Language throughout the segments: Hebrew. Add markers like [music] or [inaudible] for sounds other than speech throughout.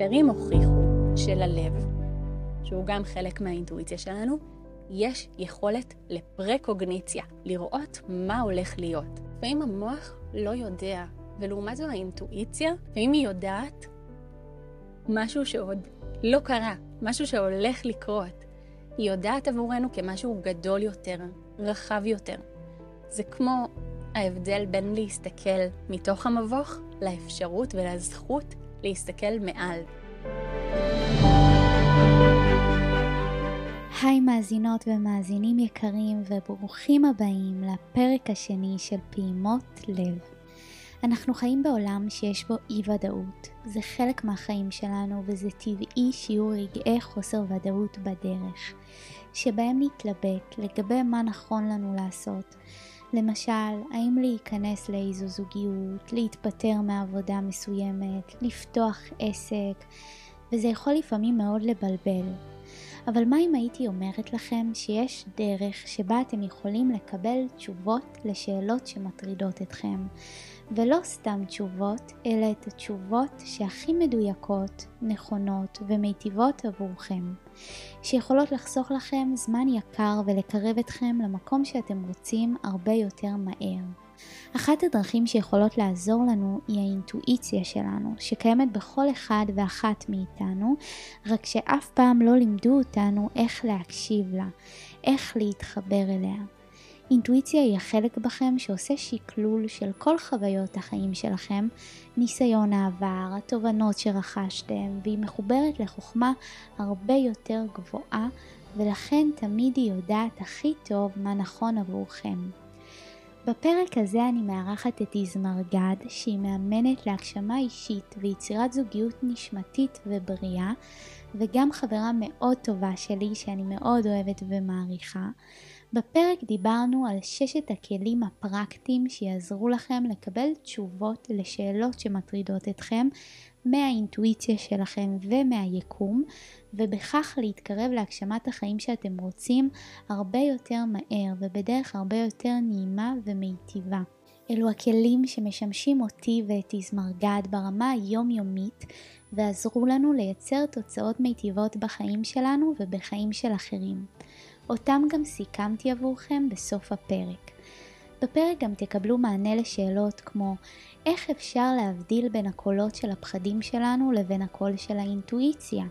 מחקרים הוכיחו שללב, שהוא גם חלק מהאינטואיציה שלנו, יש יכולת לפרקוגניציה, לראות מה הולך להיות. לפעמים המוח לא יודע, ולעומת זו האינטואיציה, לפעמים היא יודעת משהו שעוד לא קרה, משהו שהולך לקרות. היא יודעת עבורנו כמשהו גדול יותר, רחב יותר. זה כמו ההבדל בין להסתכל מתוך המבוך לאפשרות ולזכות להסתכל מעל. היי מאזינות ומאזינים יקרים וברוכים הבאים לפרק השני של פעימות לב. אנחנו חיים בעולם שיש בו אי ודאות, זה חלק מהחיים שלנו וזה טבעי שיהיו רגעי חוסר ודאות בדרך, שבהם נתלבט לגבי מה נכון לנו לעשות. למשל, האם להיכנס לאיזו זוגיות, להתפטר מעבודה מסוימת, לפתוח עסק, וזה יכול לפעמים מאוד לבלבל. אבל מה אם הייתי אומרת לכם שיש דרך שבה אתם יכולים לקבל תשובות לשאלות שמטרידות אתכם, ולא סתם תשובות, אלא את התשובות שהכי מדויקות, נכונות ומיטיבות עבורכם, שיכולות לחסוך לכם זמן יקר ולקרב אתכם למקום שאתם רוצים הרבה יותר מהר. אחת הדרכים שיכולות לעזור לנו היא האינטואיציה שלנו, שקיימת בכל אחד ואחת מאיתנו, רק שאף פעם לא לימדו אותנו איך להקשיב לה, איך להתחבר אליה. אינטואיציה היא החלק בכם שעושה שקלול של כל חוויות החיים שלכם, ניסיון העבר, התובנות שרכשתם, והיא מחוברת לחוכמה הרבה יותר גבוהה, ולכן תמיד היא יודעת הכי טוב מה נכון עבורכם. בפרק הזה אני מארחת את יזמרגד, שהיא מאמנת להגשמה אישית ויצירת זוגיות נשמתית ובריאה, וגם חברה מאוד טובה שלי שאני מאוד אוהבת ומעריכה. בפרק דיברנו על ששת הכלים הפרקטיים שיעזרו לכם לקבל תשובות לשאלות שמטרידות אתכם מהאינטואיציה שלכם ומהיקום, ובכך להתקרב להגשמת החיים שאתם רוצים הרבה יותר מהר ובדרך הרבה יותר נעימה ומיטיבה. אלו הכלים שמשמשים אותי ואת יזמרגד ברמה היומיומית ועזרו לנו לייצר תוצאות מיטיבות בחיים שלנו ובחיים של אחרים. אותם גם סיכמתי עבורכם בסוף הפרק. בפרק גם תקבלו מענה לשאלות כמו איך אפשר להבדיל בין הקולות של הפחדים שלנו לבין הקול של האינטואיציה?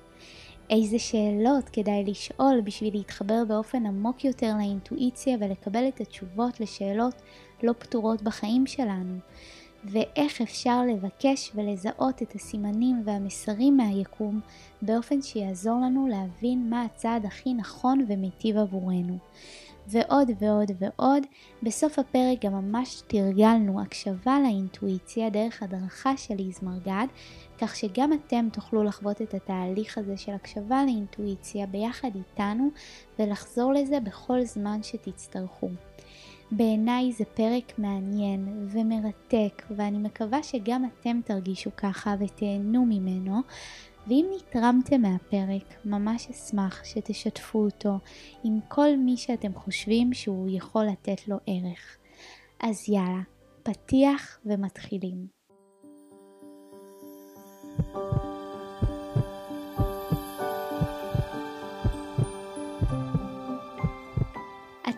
איזה שאלות כדאי לשאול בשביל להתחבר באופן עמוק יותר לאינטואיציה ולקבל את התשובות לשאלות לא פתורות בחיים שלנו? ואיך אפשר לבקש ולזהות את הסימנים והמסרים מהיקום באופן שיעזור לנו להבין מה הצעד הכי נכון ומיטיב עבורנו. ועוד ועוד ועוד. בסוף הפרק גם ממש תרגלנו הקשבה לאינטואיציה דרך הדרכה של איזמרגד, כך שגם אתם תוכלו לחוות את התהליך הזה של הקשבה לאינטואיציה ביחד איתנו ולחזור לזה בכל זמן שתצטרכו. בעיניי זה פרק מעניין ומרתק ואני מקווה שגם אתם תרגישו ככה ותהנו ממנו ואם נתרמתם מהפרק ממש אשמח שתשתפו אותו עם כל מי שאתם חושבים שהוא יכול לתת לו ערך. אז יאללה, פתיח ומתחילים.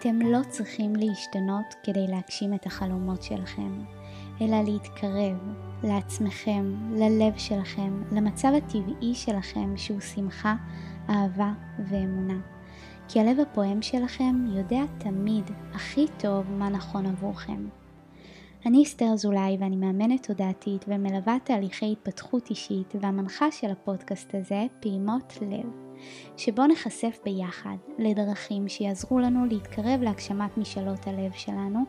אתם לא צריכים להשתנות כדי להגשים את החלומות שלכם, אלא להתקרב לעצמכם, ללב שלכם, למצב הטבעי שלכם שהוא שמחה, אהבה ואמונה. כי הלב הפועם שלכם יודע תמיד הכי טוב מה נכון עבורכם. אני אסתר אזולאי ואני מאמנת תודעתית ומלווה תהליכי התפתחות אישית והמנחה של הפודקאסט הזה, פעימות לב. שבו נחשף ביחד לדרכים שיעזרו לנו להתקרב להגשמת משאלות הלב שלנו,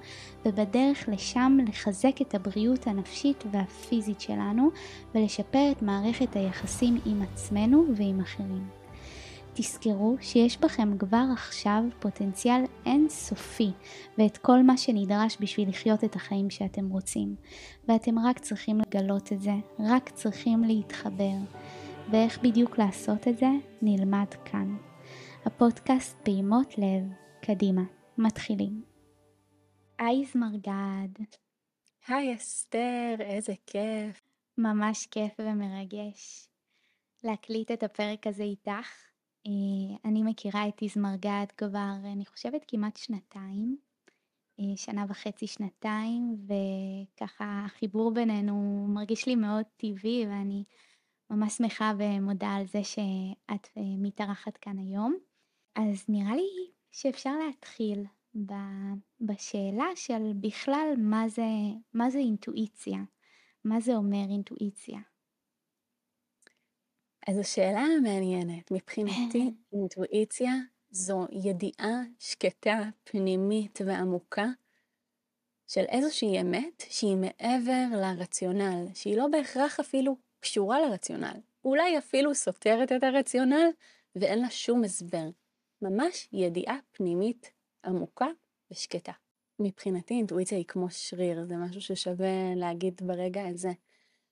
ובדרך לשם לחזק את הבריאות הנפשית והפיזית שלנו, ולשפר את מערכת היחסים עם עצמנו ועם אחרים. תזכרו שיש בכם כבר עכשיו פוטנציאל אינסופי ואת כל מה שנדרש בשביל לחיות את החיים שאתם רוצים. ואתם רק צריכים לגלות את זה, רק צריכים להתחבר. ואיך בדיוק לעשות את זה נלמד כאן. הפודקאסט פעימות לב, קדימה, מתחילים. היי זמרגד. היי אסתר, איזה כיף. ממש כיף ומרגש. להקליט את הפרק הזה איתך. אה, אני מכירה את איזמרגד כבר, אני חושבת, כמעט שנתיים. אה, שנה וחצי, שנתיים, וככה החיבור בינינו מרגיש לי מאוד טבעי, ואני ממש שמחה ומודה על זה שאת אה, מתארחת כאן היום. אז נראה לי שאפשר להתחיל בשאלה של בכלל מה זה, מה זה אינטואיציה, מה זה אומר אינטואיציה. אז השאלה המעניינת, מבחינתי [laughs] אינטואיציה זו ידיעה שקטה, פנימית ועמוקה של איזושהי אמת שהיא מעבר לרציונל, שהיא לא בהכרח אפילו קשורה לרציונל, אולי אפילו סותרת את הרציונל ואין לה שום הסבר. ממש ידיעה פנימית עמוקה ושקטה. מבחינתי אינטואיציה היא כמו שריר, זה משהו ששווה להגיד ברגע הזה.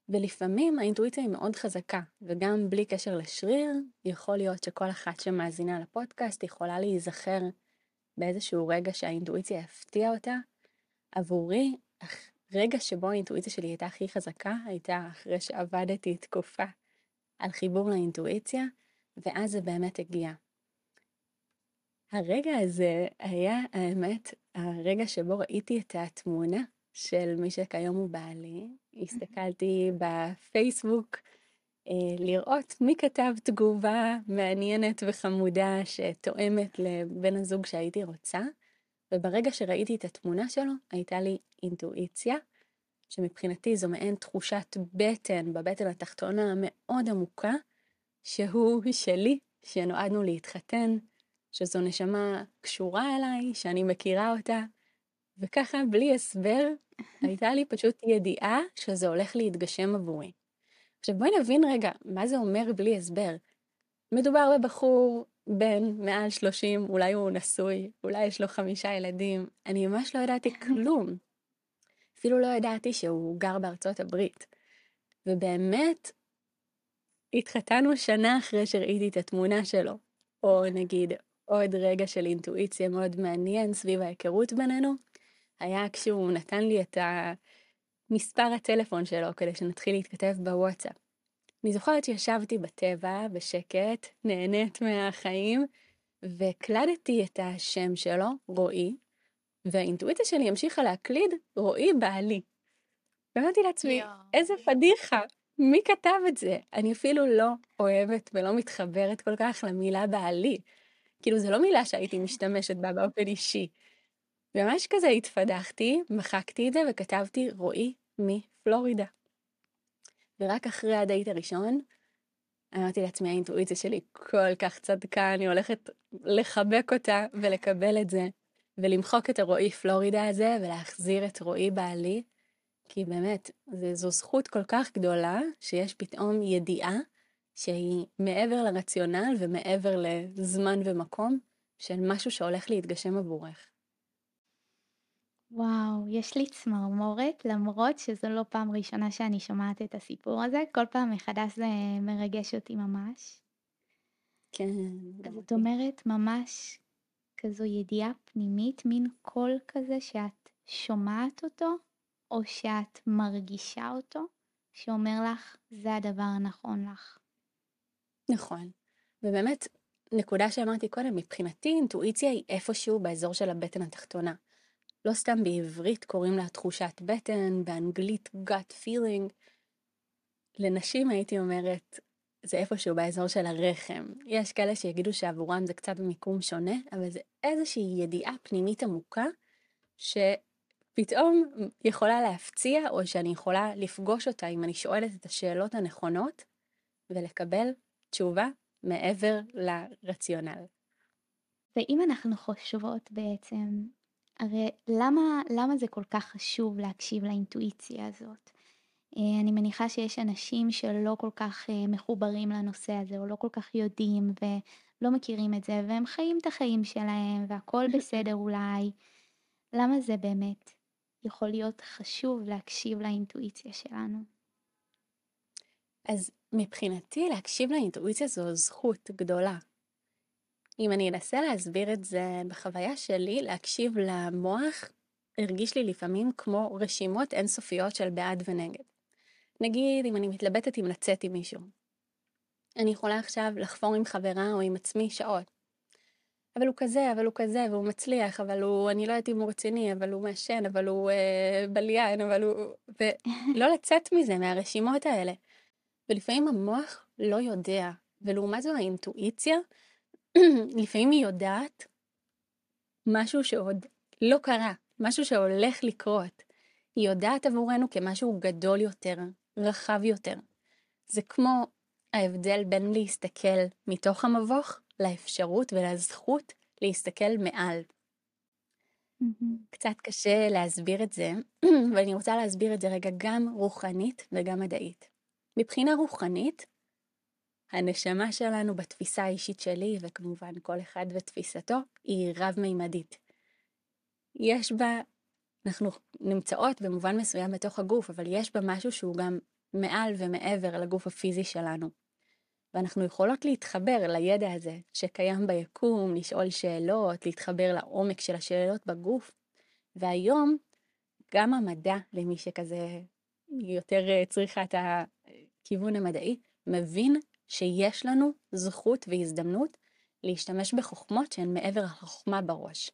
ולפעמים האינטואיציה היא מאוד חזקה, וגם בלי קשר לשריר, יכול להיות שכל אחת שמאזינה לפודקאסט יכולה להיזכר באיזשהו רגע שהאינטואיציה הפתיעה אותה. עבורי, הרגע שבו האינטואיציה שלי הייתה הכי חזקה, הייתה אחרי שעבדתי תקופה על חיבור לאינטואיציה, ואז זה באמת הגיע. הרגע הזה היה, האמת, הרגע שבו ראיתי את התמונה של מי שכיום הוא בעלי. הסתכלתי בפייסבוק אה, לראות מי כתב תגובה מעניינת וחמודה שתואמת לבן הזוג שהייתי רוצה, וברגע שראיתי את התמונה שלו, הייתה לי אינטואיציה, שמבחינתי זו מעין תחושת בטן, בבטן התחתונה המאוד עמוקה, שהוא שלי, שנועדנו להתחתן, שזו נשמה קשורה אליי, שאני מכירה אותה, וככה, בלי הסבר, [laughs] הייתה לי פשוט ידיעה שזה הולך להתגשם עבורי. עכשיו בואי נבין רגע, מה זה אומר בלי הסבר? מדובר בבחור בן מעל 30, אולי הוא נשוי, אולי יש לו חמישה ילדים, אני ממש לא ידעתי כלום. אפילו לא ידעתי שהוא גר בארצות הברית. ובאמת, התחתנו שנה אחרי שראיתי את התמונה שלו, או נגיד עוד רגע של אינטואיציה מאוד מעניין סביב ההיכרות בינינו, היה כשהוא נתן לי את מספר הטלפון שלו כדי שנתחיל להתכתב בוואטסאפ. אני זוכרת שישבתי בטבע, בשקט, נהנית מהחיים, והקלדתי את השם שלו, רועי, והאינטואיציה שלי המשיכה להקליד רועי בעלי. ואמרתי לעצמי, איזה פדיחה, מי כתב את זה? אני אפילו לא אוהבת ולא מתחברת כל כך למילה בעלי. כאילו, זו לא מילה שהייתי משתמשת בה באופן אישי. ממש כזה התפדחתי, מחקתי את זה וכתבתי רועי מפלורידה. ורק אחרי הדייט הראשון, אמרתי לעצמי, האינטואיציה שלי כל כך צדקה, אני הולכת לחבק אותה ולקבל את זה, ולמחוק את הרועי פלורידה הזה ולהחזיר את רועי בעלי, כי באמת, זו זכות כל כך גדולה, שיש פתאום ידיעה שהיא מעבר לרציונל ומעבר לזמן ומקום, של משהו שהולך להתגשם עבורך. וואו, יש לי צמרמורת, למרות שזו לא פעם ראשונה שאני שומעת את הסיפור הזה, כל פעם מחדש זה מרגש אותי ממש. כן. אז את אומרת ממש כזו ידיעה פנימית, מין קול כזה שאת שומעת אותו, או שאת מרגישה אותו, שאומר לך, זה הדבר הנכון לך. נכון. ובאמת, נקודה שאמרתי קודם, מבחינתי אינטואיציה היא איפשהו באזור של הבטן התחתונה. לא סתם בעברית קוראים לה תחושת בטן, באנגלית gut feeling. לנשים הייתי אומרת, זה איפשהו באזור של הרחם. יש כאלה שיגידו שעבורם זה קצת במיקום שונה, אבל זה איזושהי ידיעה פנימית עמוקה, שפתאום יכולה להפציע, או שאני יכולה לפגוש אותה אם אני שואלת את השאלות הנכונות, ולקבל תשובה מעבר לרציונל. ואם אנחנו חושבות בעצם הרי למה, למה זה כל כך חשוב להקשיב לאינטואיציה הזאת? אה, אני מניחה שיש אנשים שלא כל כך אה, מחוברים לנושא הזה, או לא כל כך יודעים ולא מכירים את זה, והם חיים את החיים שלהם, והכל [laughs] בסדר אולי. למה זה באמת יכול להיות חשוב להקשיב לאינטואיציה שלנו? אז מבחינתי להקשיב לאינטואיציה זו זכות גדולה. אם אני אנסה להסביר את זה בחוויה שלי, להקשיב למוח הרגיש לי לפעמים כמו רשימות אינסופיות של בעד ונגד. נגיד, אם אני מתלבטת אם לצאת עם מישהו. אני יכולה עכשיו לחפור עם חברה או עם עצמי שעות. אבל הוא כזה, אבל הוא כזה, והוא מצליח, אבל הוא, אני לא יודעת אם הוא רציני, אבל הוא מעשן, אבל הוא אה, בליין, אבל הוא... ולא [laughs] לצאת מזה, מהרשימות האלה. ולפעמים המוח לא יודע, ולעומת זאת האינטואיציה, [clears throat] לפעמים היא יודעת משהו שעוד לא קרה, משהו שהולך לקרות. היא יודעת עבורנו כמשהו גדול יותר, רחב יותר. זה כמו ההבדל בין להסתכל מתוך המבוך לאפשרות ולזכות להסתכל מעל. קצת קשה להסביר את זה, [clears throat] ואני רוצה להסביר את זה רגע גם רוחנית וגם מדעית. מבחינה רוחנית, הנשמה שלנו בתפיסה האישית שלי, וכמובן כל אחד ותפיסתו, היא רב-מימדית. יש בה, אנחנו נמצאות במובן מסוים בתוך הגוף, אבל יש בה משהו שהוא גם מעל ומעבר לגוף הפיזי שלנו. ואנחנו יכולות להתחבר לידע הזה שקיים ביקום, לשאול שאלות, להתחבר לעומק של השאלות בגוף. והיום, גם המדע, למי שכזה יותר אה, צריכה את הכיוון המדעי, מבין שיש לנו זכות והזדמנות להשתמש בחוכמות שהן מעבר החוכמה בראש.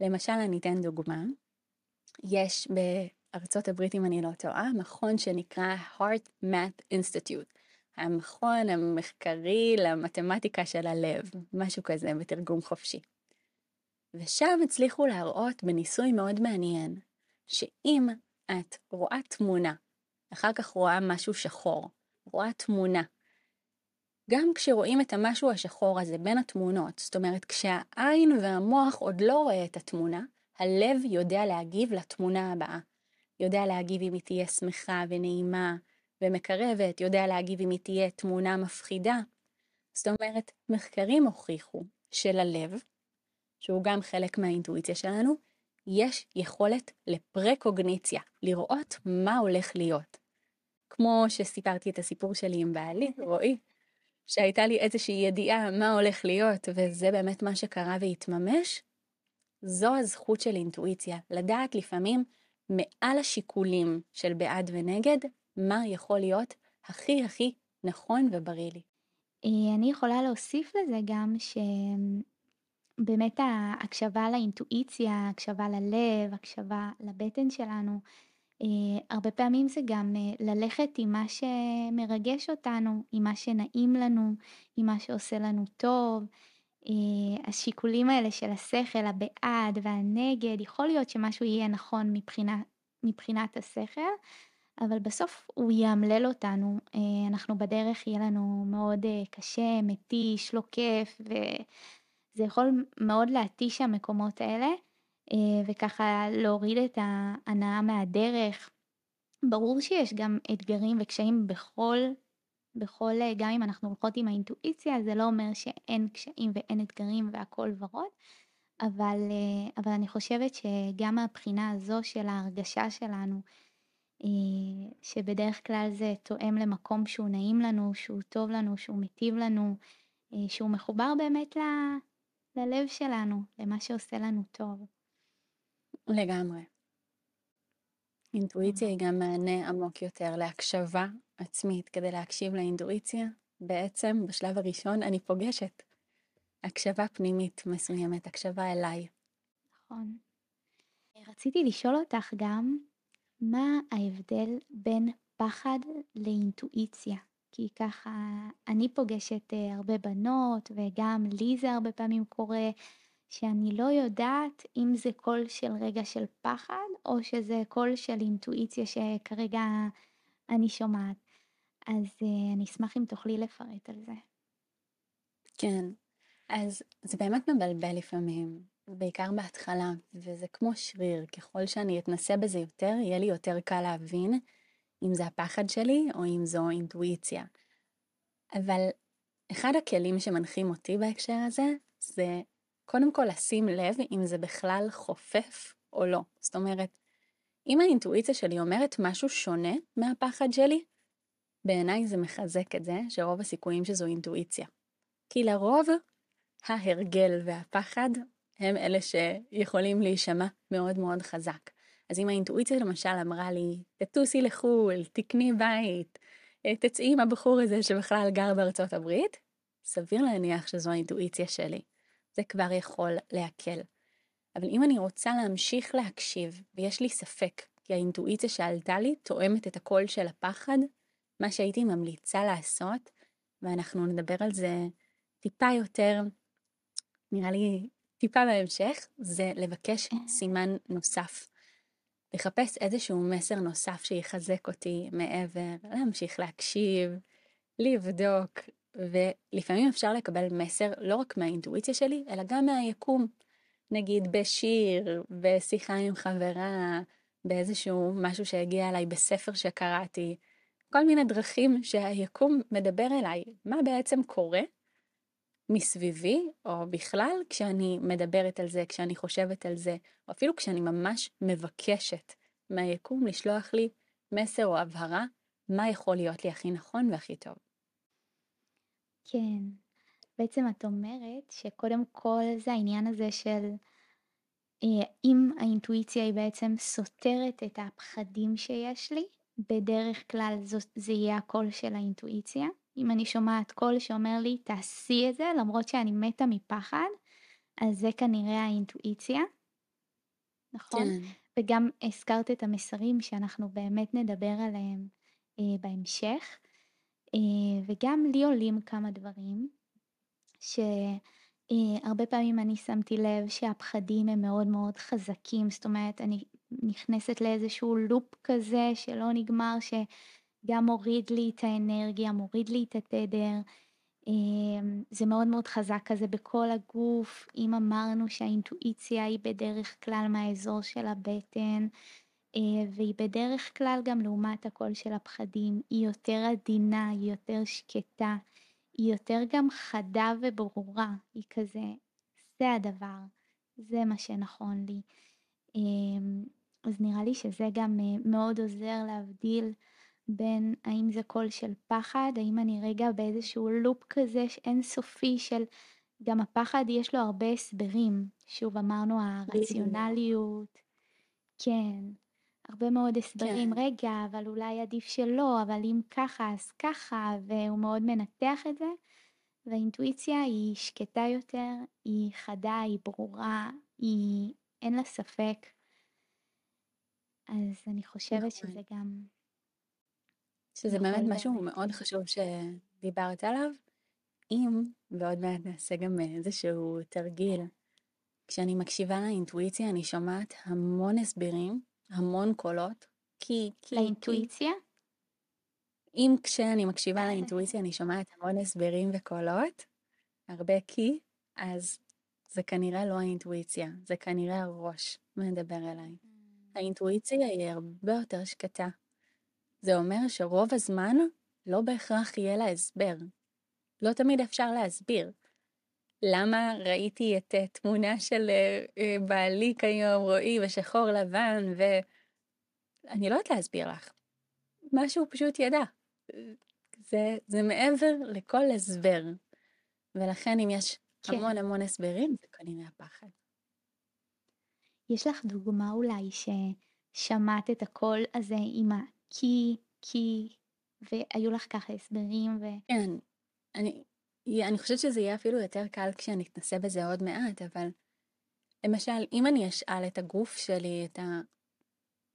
למשל, אני אתן דוגמה. יש בארצות הברית, אם אני לא טועה, מכון שנקרא Heart Math Institute. המכון המחקרי למתמטיקה של הלב, משהו כזה בתרגום חופשי. ושם הצליחו להראות בניסוי מאוד מעניין, שאם את רואה תמונה, אחר כך רואה משהו שחור, רואה תמונה, גם כשרואים את המשהו השחור הזה בין התמונות, זאת אומרת כשהעין והמוח עוד לא רואה את התמונה, הלב יודע להגיב לתמונה הבאה. יודע להגיב אם היא תהיה שמחה ונעימה, ומקרבת, יודע להגיב אם היא תהיה תמונה מפחידה. זאת אומרת, מחקרים הוכיחו שללב, שהוא גם חלק מהאינטואיציה שלנו, יש יכולת לפרקוגניציה, לראות מה הולך להיות. כמו שסיפרתי את הסיפור שלי עם בעלי, רועי, שהייתה לי איזושהי ידיעה מה הולך להיות, וזה באמת מה שקרה והתממש, זו הזכות של אינטואיציה, לדעת לפעמים מעל השיקולים של בעד ונגד, מה יכול להיות הכי הכי נכון ובריא לי. אה, אני יכולה להוסיף לזה גם שבאמת ההקשבה לאינטואיציה, הקשבה ללב, הקשבה לבטן שלנו, הרבה פעמים זה גם אה, ללכת עם מה שמרגש אותנו, עם מה שנעים לנו, עם מה שעושה לנו טוב. השיקולים האלה של השכל, הבעד והנגד, יכול להיות שמשהו יהיה נכון מבחינה, מבחינת השכל, אבל בסוף הוא יאמלל אותנו, אה, אנחנו בדרך יהיה לנו מאוד אה, קשה, מתיש, לא כיף, וזה יכול מאוד להתיש המקומות האלה, אה, וככה להוריד את ההנאה מהדרך. ברור שיש גם אתגרים וקשיים בכל, בכל, גם אם אנחנו הולכות עם האינטואיציה, זה לא אומר שאין קשיים ואין אתגרים והכל ורוד, אבל, אבל אני חושבת שגם מהבחינה הזו של ההרגשה שלנו, אה, שבדרך כלל זה תואם למקום שהוא נעים לנו, שהוא טוב לנו, שהוא מיטיב לנו, אה, שהוא מחובר באמת ל... ללב שלנו, למה שעושה לנו טוב. לגמרי. אינטואיציה היא גם מענה עמוק יותר להקשבה עצמית. כדי להקשיב לאינטואיציה, בעצם בשלב הראשון אני פוגשת הקשבה פנימית מסוימת, הקשבה אליי. נכון. רציתי לשאול אותך גם, מה ההבדל בין פחד לאינטואיציה? כי ככה אני פוגשת אה, הרבה בנות וגם לי זה הרבה פעמים קורה שאני לא יודעת אם זה קול של רגע של פחד או שזה קול של אינטואיציה שכרגע אני שומעת. אז uh, אני אשמח אם תוכלי לפרט על זה. כן, אז זה באמת מבלבל לפעמים. בעיקר בהתחלה, וזה כמו שריר, ככל שאני אתנסה בזה יותר, יהיה לי יותר קל להבין אם זה הפחד שלי או אם זו אינטואיציה. אבל אחד הכלים שמנחים אותי בהקשר הזה, זה קודם כל לשים לב אם זה בכלל חופף או לא. זאת אומרת, אם האינטואיציה שלי אומרת משהו שונה מהפחד שלי, בעיניי זה מחזק את זה שרוב הסיכויים שזו אינטואיציה. כי לרוב ההרגל והפחד הם אלה שיכולים להישמע מאוד מאוד חזק. אז אם האינטואיציה למשל אמרה לי, תטוסי לחו"ל, תקני בית, אה, תצאי עם הבחור הזה שבכלל גר בארצות הברית, סביר להניח שזו האינטואיציה שלי. זה כבר יכול להקל. אבל אם אני רוצה להמשיך להקשיב, ויש לי ספק, כי האינטואיציה שעלתה לי תואמת את הקול של הפחד, מה שהייתי ממליצה לעשות, ואנחנו נדבר על זה טיפה יותר, נראה לי טיפה בהמשך, זה לבקש סימן נוסף. לחפש איזשהו מסר נוסף שיחזק אותי מעבר, להמשיך להקשיב, לבדוק, ולפעמים אפשר לקבל מסר לא רק מהאינטואיציה שלי, אלא גם מהיקום. נגיד בשיר, בשיחה עם חברה, באיזשהו משהו שהגיע אליי בספר שקראתי, כל מיני דרכים שהיקום מדבר אליי, מה בעצם קורה מסביבי, או בכלל כשאני מדברת על זה, כשאני חושבת על זה, או אפילו כשאני ממש מבקשת מהיקום לשלוח לי מסר או הבהרה, מה יכול להיות לי הכי נכון והכי טוב. כן, בעצם את אומרת שקודם כל זה העניין הזה של אה, אם האינטואיציה היא בעצם סותרת את הפחדים שיש לי, בדרך כלל זו, זה יהיה הקול של האינטואיציה. אם אני שומעת קול שאומר לי תעשי את זה למרות שאני מתה מפחד, אז זה כנראה האינטואיציה, נכון? כן. וגם הזכרת את המסרים שאנחנו באמת נדבר עליהם אה, בהמשך. אה, וגם לי עולים כמה דברים, שהרבה אה, פעמים אני שמתי לב שהפחדים הם מאוד מאוד חזקים, זאת אומרת אני נכנסת לאיזשהו לופ כזה שלא נגמר, שגם מוריד לי את האנרגיה, מוריד לי את התדר. אה, זה מאוד מאוד חזק כזה בכל הגוף, אם אמרנו שהאינטואיציה היא בדרך כלל מהאזור של הבטן, והיא בדרך כלל גם לעומת הקול של הפחדים, היא יותר עדינה, היא יותר שקטה, היא יותר גם חדה וברורה, היא כזה, זה הדבר, זה מה שנכון לי. אמ, אז נראה לי שזה גם אה, מאוד עוזר להבדיל בין האם זה קול של פחד, האם אני רגע באיזשהו לופ כזה אינסופי של גם הפחד יש לו הרבה הסברים, שוב אמרנו הרציונליות, כן, הרבה מאוד הסברים, כן. רגע, אבל אולי עדיף שלא, אבל אם ככה אז ככה, והוא מאוד מנתח את זה. והאינטואיציה היא שקטה יותר, היא חדה, היא ברורה, היא אין לה ספק. אז אני חושבת נכון. שזה גם... שזה באמת משהו מאוד חשוב שדיברת עליו. אם, ועוד מעט נעשה גם איזשהו תרגיל, כשאני מקשיבה לאינטואיציה אני שומעת המון הסברים המון קולות, כי... כי לאינטואיציה? אם כשאני מקשיבה לאינטואיציה אני שומעת המון הסברים וקולות, הרבה כי, אז זה כנראה לא האינטואיציה, זה כנראה הראש מדבר אליי. Mm. האינטואיציה היא הרבה יותר שקטה. זה אומר שרוב הזמן לא בהכרח יהיה לה הסבר. לא תמיד אפשר להסביר. למה ראיתי את uh, תמונה של uh, uh, בעלי כיום, רועי, בשחור לבן, ואני לא יודעת להסביר לך. משהו פשוט ידע. זה, זה מעבר לכל הסבר. ולכן אם יש כן. המון המון הסברים, זה כנראה הפחד. יש לך דוגמה אולי ששמעת את הקול הזה עם הכי, כי, והיו לך ככה הסברים ו... כן, אני, אני חושבת שזה יהיה אפילו יותר קל כשאני אתנסה בזה עוד מעט, אבל למשל, אם אני אשאל את הגוף שלי, את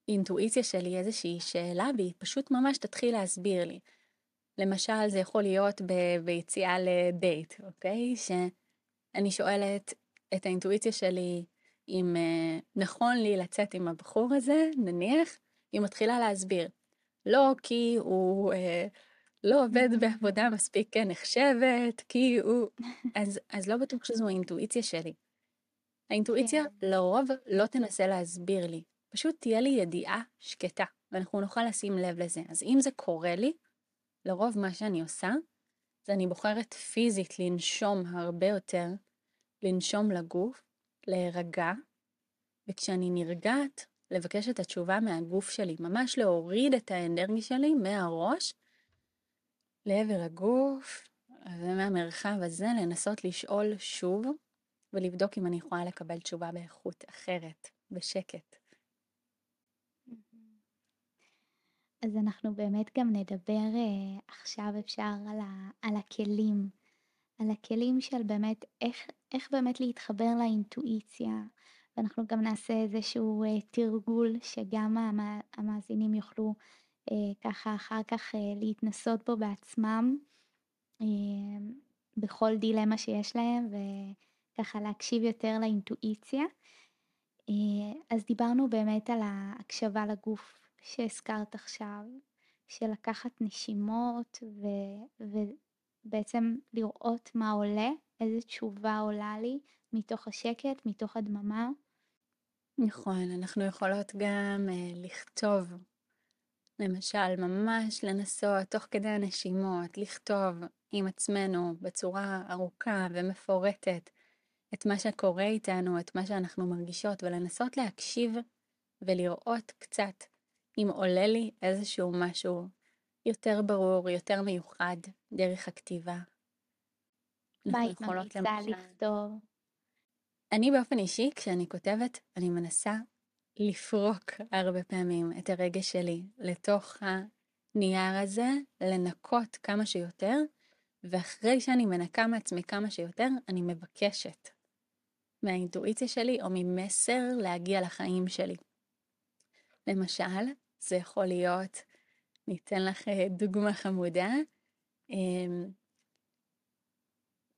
האינטואיציה שלי איזושהי שאלה, והיא פשוט ממש תתחיל להסביר לי. למשל, זה יכול להיות ב- ביציאה לדייט, אוקיי? שאני שואלת את האינטואיציה שלי אם uh, נכון לי לצאת עם הבחור הזה, נניח, היא מתחילה להסביר. לא כי הוא... Uh, לא עובד בעבודה מספיק נחשבת, כי הוא... אז, אז לא בטוח שזו האינטואיציה שלי. האינטואיציה כן. לרוב לא תנסה להסביר לי, פשוט תהיה לי ידיעה שקטה, ואנחנו נוכל לשים לב לזה. אז אם זה קורה לי, לרוב מה שאני עושה, זה אני בוחרת פיזית לנשום הרבה יותר, לנשום לגוף, להירגע, וכשאני נרגעת, לבקש את התשובה מהגוף שלי, ממש להוריד את האנרגיה שלי מהראש לעבר הגוף, ומהמרחב הזה לנסות לשאול שוב ולבדוק אם אני יכולה לקבל תשובה באיכות אחרת, בשקט. אז אנחנו באמת גם נדבר uh, עכשיו אפשר על, ה, על הכלים, על הכלים של באמת איך, איך באמת להתחבר לאינטואיציה, ואנחנו גם נעשה איזשהו uh, תרגול שגם המאזינים יוכלו ככה אחר כך uh, להתנסות בו בעצמם, uh, בכל דילמה שיש להם, וככה להקשיב יותר לאינטואיציה. אז דיברנו באמת על ההקשבה לגוף שהזכרת עכשיו, של לקחת נשימות ו, ובעצם לראות מה עולה, איזה תשובה עולה לי מתוך השקט, מתוך הדממה. נכון, אנחנו יכולות גם uh, לכתוב, למשל, ממש לנסות תוך כדי הנשימות, לכתוב עם עצמנו בצורה ארוכה ומפורטת את מה שקורה איתנו, את מה שאנחנו מרגישות, ולנסות להקשיב ולראות קצת אם עולה לי איזשהו משהו יותר ברור, יותר מיוחד, דרך הכתיבה. מה ממליצה לכתוב? אני באופן אישי, כשאני כותבת, אני מנסה לפרוק הרבה פעמים את הרגש שלי לתוך הנייר הזה, לנקות כמה שיותר, ואחרי שאני מנקה מעצמי כמה שיותר, אני מבקשת מהאינטואיציה שלי או ממסר להגיע לחיים שלי. למשל, זה יכול להיות, ניתן לך אה, דוגמה חמודה. אמ,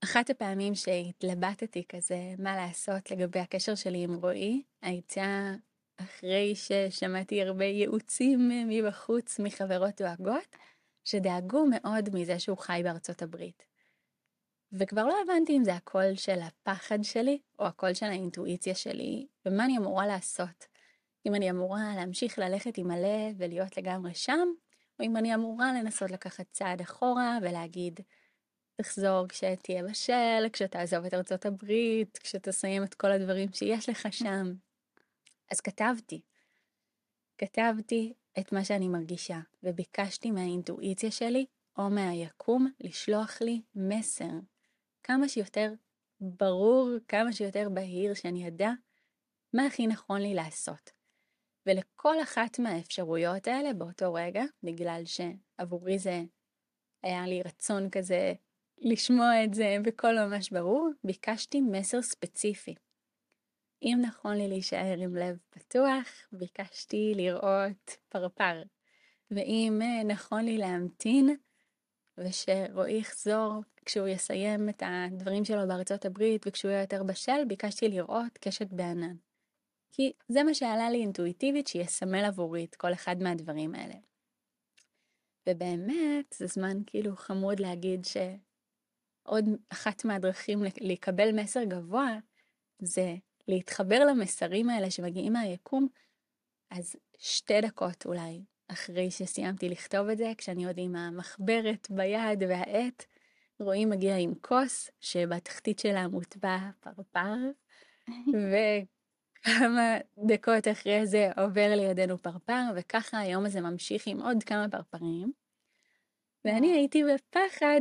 אחת הפעמים שהתלבטתי כזה מה לעשות לגבי הקשר שלי עם רועי, הייתה אחרי ששמעתי הרבה ייעוצים מבחוץ מחברות דואגות, שדאגו מאוד מזה שהוא חי בארצות הברית. וכבר לא הבנתי אם זה הקול של הפחד שלי, או הקול של האינטואיציה שלי, ומה אני אמורה לעשות. אם אני אמורה להמשיך ללכת עם הלב ולהיות לגמרי שם, או אם אני אמורה לנסות לקחת צעד אחורה ולהגיד, תחזור כשתהיה בשל, כשתעזוב את ארצות הברית, כשתסיים את כל הדברים שיש לך שם. אז כתבתי. כתבתי את מה שאני מרגישה, וביקשתי מהאינטואיציה שלי, או מהיקום, לשלוח לי מסר. כמה שיותר ברור, כמה שיותר בהיר, שאני אדע מה הכי נכון לי לעשות. ולכל אחת מהאפשרויות האלה באותו רגע, בגלל שעבורי זה היה לי רצון כזה לשמוע את זה בקול ממש ברור, ביקשתי מסר ספציפי. אם נכון לי להישאר עם לב פתוח, ביקשתי לראות פרפר. ואם אה, נכון לי להמתין, ושרועי יחזור כשהוא יסיים את הדברים שלו בארצות הברית וכשהוא יהיה יותר בשל, ביקשתי לראות קשת בענן. כי זה מה שעלה לי אינטואיטיבית שיסמל עבורי את כל אחד מהדברים האלה. ובאמת, זה זמן כאילו חמוד להגיד שעוד אחת מהדרכים לקבל מסר גבוה זה להתחבר למסרים האלה שמגיעים מהיקום, אז שתי דקות אולי אחרי שסיימתי לכתוב את זה, כשאני עוד עם המחברת ביד והעט, רואים מגיע עם כוס שבתחתית שלה מוטבע פרפר, [laughs] וכמה דקות אחרי זה עובר לידינו פרפר, וככה היום הזה ממשיך עם עוד כמה פרפרים. ואני הייתי בפחד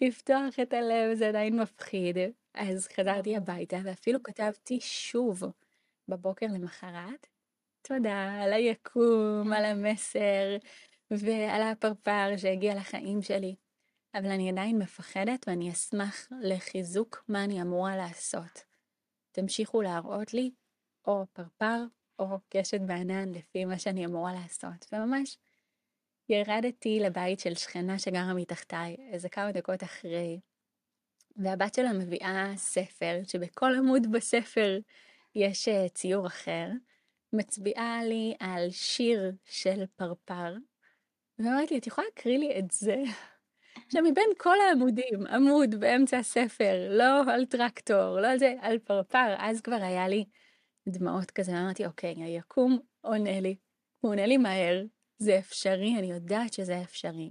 לפתוח את הלב, זה עדיין מפחיד. אז חזרתי הביתה ואפילו כתבתי שוב בבוקר למחרת, תודה על היקום, על המסר ועל הפרפר שהגיע לחיים שלי. אבל אני עדיין מפחדת ואני אשמח לחיזוק מה אני אמורה לעשות. תמשיכו להראות לי או פרפר או קשת בענן לפי מה שאני אמורה לעשות. וממש ירדתי לבית של שכנה שגרה מתחתיי איזה כמה דקות אחרי, והבת שלה מביאה ספר, שבכל עמוד בספר יש אה, ציור אחר, מצביעה לי על שיר של פרפר, ואומרת לי, את יכולה להקריא לי את זה? [laughs] עכשיו, מבין כל העמודים, עמוד באמצע הספר, לא על טרקטור, לא על זה, על פרפר, אז כבר היה לי דמעות כזה, אמרתי, אוקיי, היקום עונה לי, הוא עונה לי מהר, זה אפשרי, אני יודעת שזה אפשרי.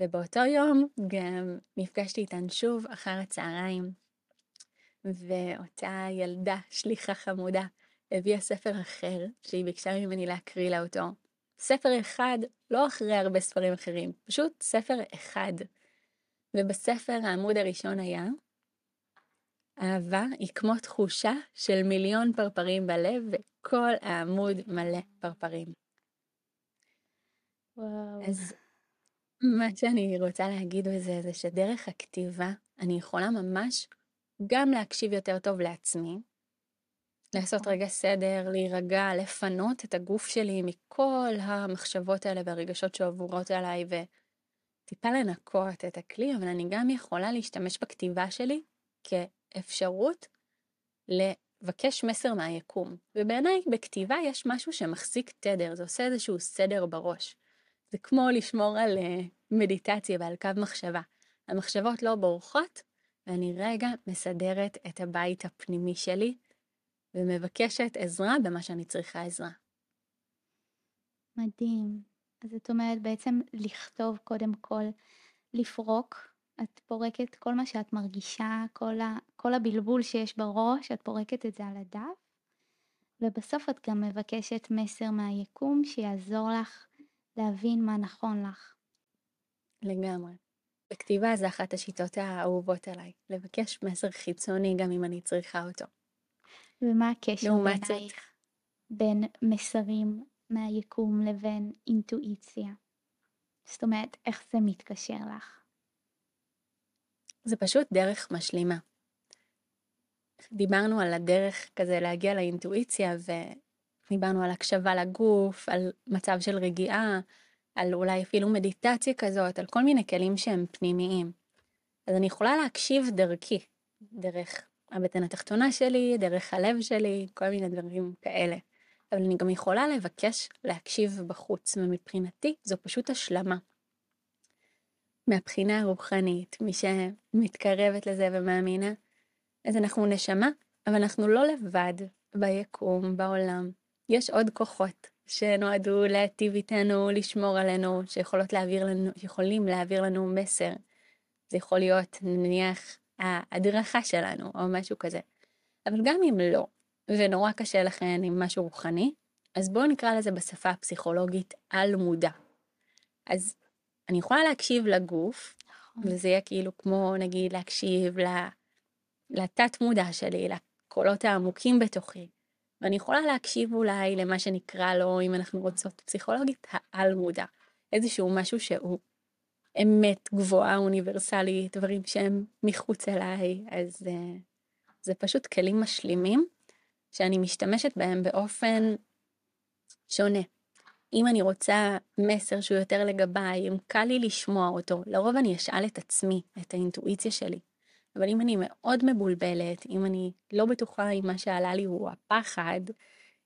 ובאותו יום גם נפגשתי איתן שוב אחר הצהריים, ואותה ילדה, שליחה חמודה, הביאה ספר אחר, שהיא ביקשה ממני להקריא לה אותו. ספר אחד, לא אחרי הרבה ספרים אחרים, פשוט ספר אחד. ובספר העמוד הראשון היה, אהבה היא כמו תחושה של מיליון פרפרים בלב, וכל העמוד מלא פרפרים. וואו. אז מה שאני רוצה להגיד בזה, זה שדרך הכתיבה אני יכולה ממש גם להקשיב יותר טוב לעצמי, לעשות נכון. רגע סדר, להירגע, לפנות את הגוף שלי מכל המחשבות האלה והרגשות שעוברות עליי וטיפה לנקות את הכלי, אבל אני גם יכולה להשתמש בכתיבה שלי כאפשרות לבקש מסר מהיקום. ובעיניי בכתיבה יש משהו שמחזיק תדר, זה עושה איזשהו סדר בראש. זה כמו לשמור על uh, מדיטציה ועל קו מחשבה. המחשבות לא בורחות, ואני רגע מסדרת את הבית הפנימי שלי, ומבקשת עזרה במה שאני צריכה עזרה. מדהים. אז את אומרת בעצם לכתוב קודם כל, לפרוק, את פורקת כל מה שאת מרגישה, כל, ה, כל הבלבול שיש בראש, את פורקת את זה על הדף, ובסוף את גם מבקשת מסר מהיקום שיעזור לך להבין מה נכון לך. לגמרי. בכתיבה זה אחת השיטות האהובות עליי, לבקש מסר חיצוני גם אם אני צריכה אותו. ומה הקשר בעינייך בין מסרים מהיקום לבין אינטואיציה? זאת אומרת, איך זה מתקשר לך? זה פשוט דרך משלימה. דיברנו על הדרך כזה להגיע לאינטואיציה ודיברנו על הקשבה לגוף, על מצב של רגיעה, על אולי אפילו מדיטציה כזאת, על כל מיני כלים שהם פנימיים. אז אני יכולה להקשיב דרכי, דרך הבטן התחתונה שלי, דרך הלב שלי, כל מיני דברים כאלה. אבל אני גם יכולה לבקש להקשיב בחוץ, ומבחינתי זו פשוט השלמה. מהבחינה הרוחנית, מי שמתקרבת לזה ומאמינה, אז אנחנו נשמה, אבל אנחנו לא לבד ביקום, בעולם. יש עוד כוחות שנועדו להטיב איתנו, לשמור עלינו, שיכולות להעביר לנו, שיכולים להעביר לנו מסר. זה יכול להיות נניח ההדרכה שלנו או משהו כזה. אבל גם אם לא, ונורא קשה לכן עם משהו רוחני, אז בואו נקרא לזה בשפה הפסיכולוגית על מודע. אז אני יכולה להקשיב לגוף, נכון. וזה יהיה כאילו כמו נגיד להקשיב לתת מודע שלי, לקולות העמוקים בתוכי. ואני יכולה להקשיב אולי למה שנקרא לו, אם אנחנו רוצות פסיכולוגית, העל מודע. איזשהו משהו שהוא אמת גבוהה, אוניברסלית, דברים שהם מחוץ אליי, אז uh, זה פשוט כלים משלימים שאני משתמשת בהם באופן שונה. אם אני רוצה מסר שהוא יותר לגביי, אם קל לי לשמוע אותו, לרוב אני אשאל את עצמי, את האינטואיציה שלי. אבל אם אני מאוד מבולבלת, אם אני לא בטוחה אם מה שעלה לי הוא הפחד,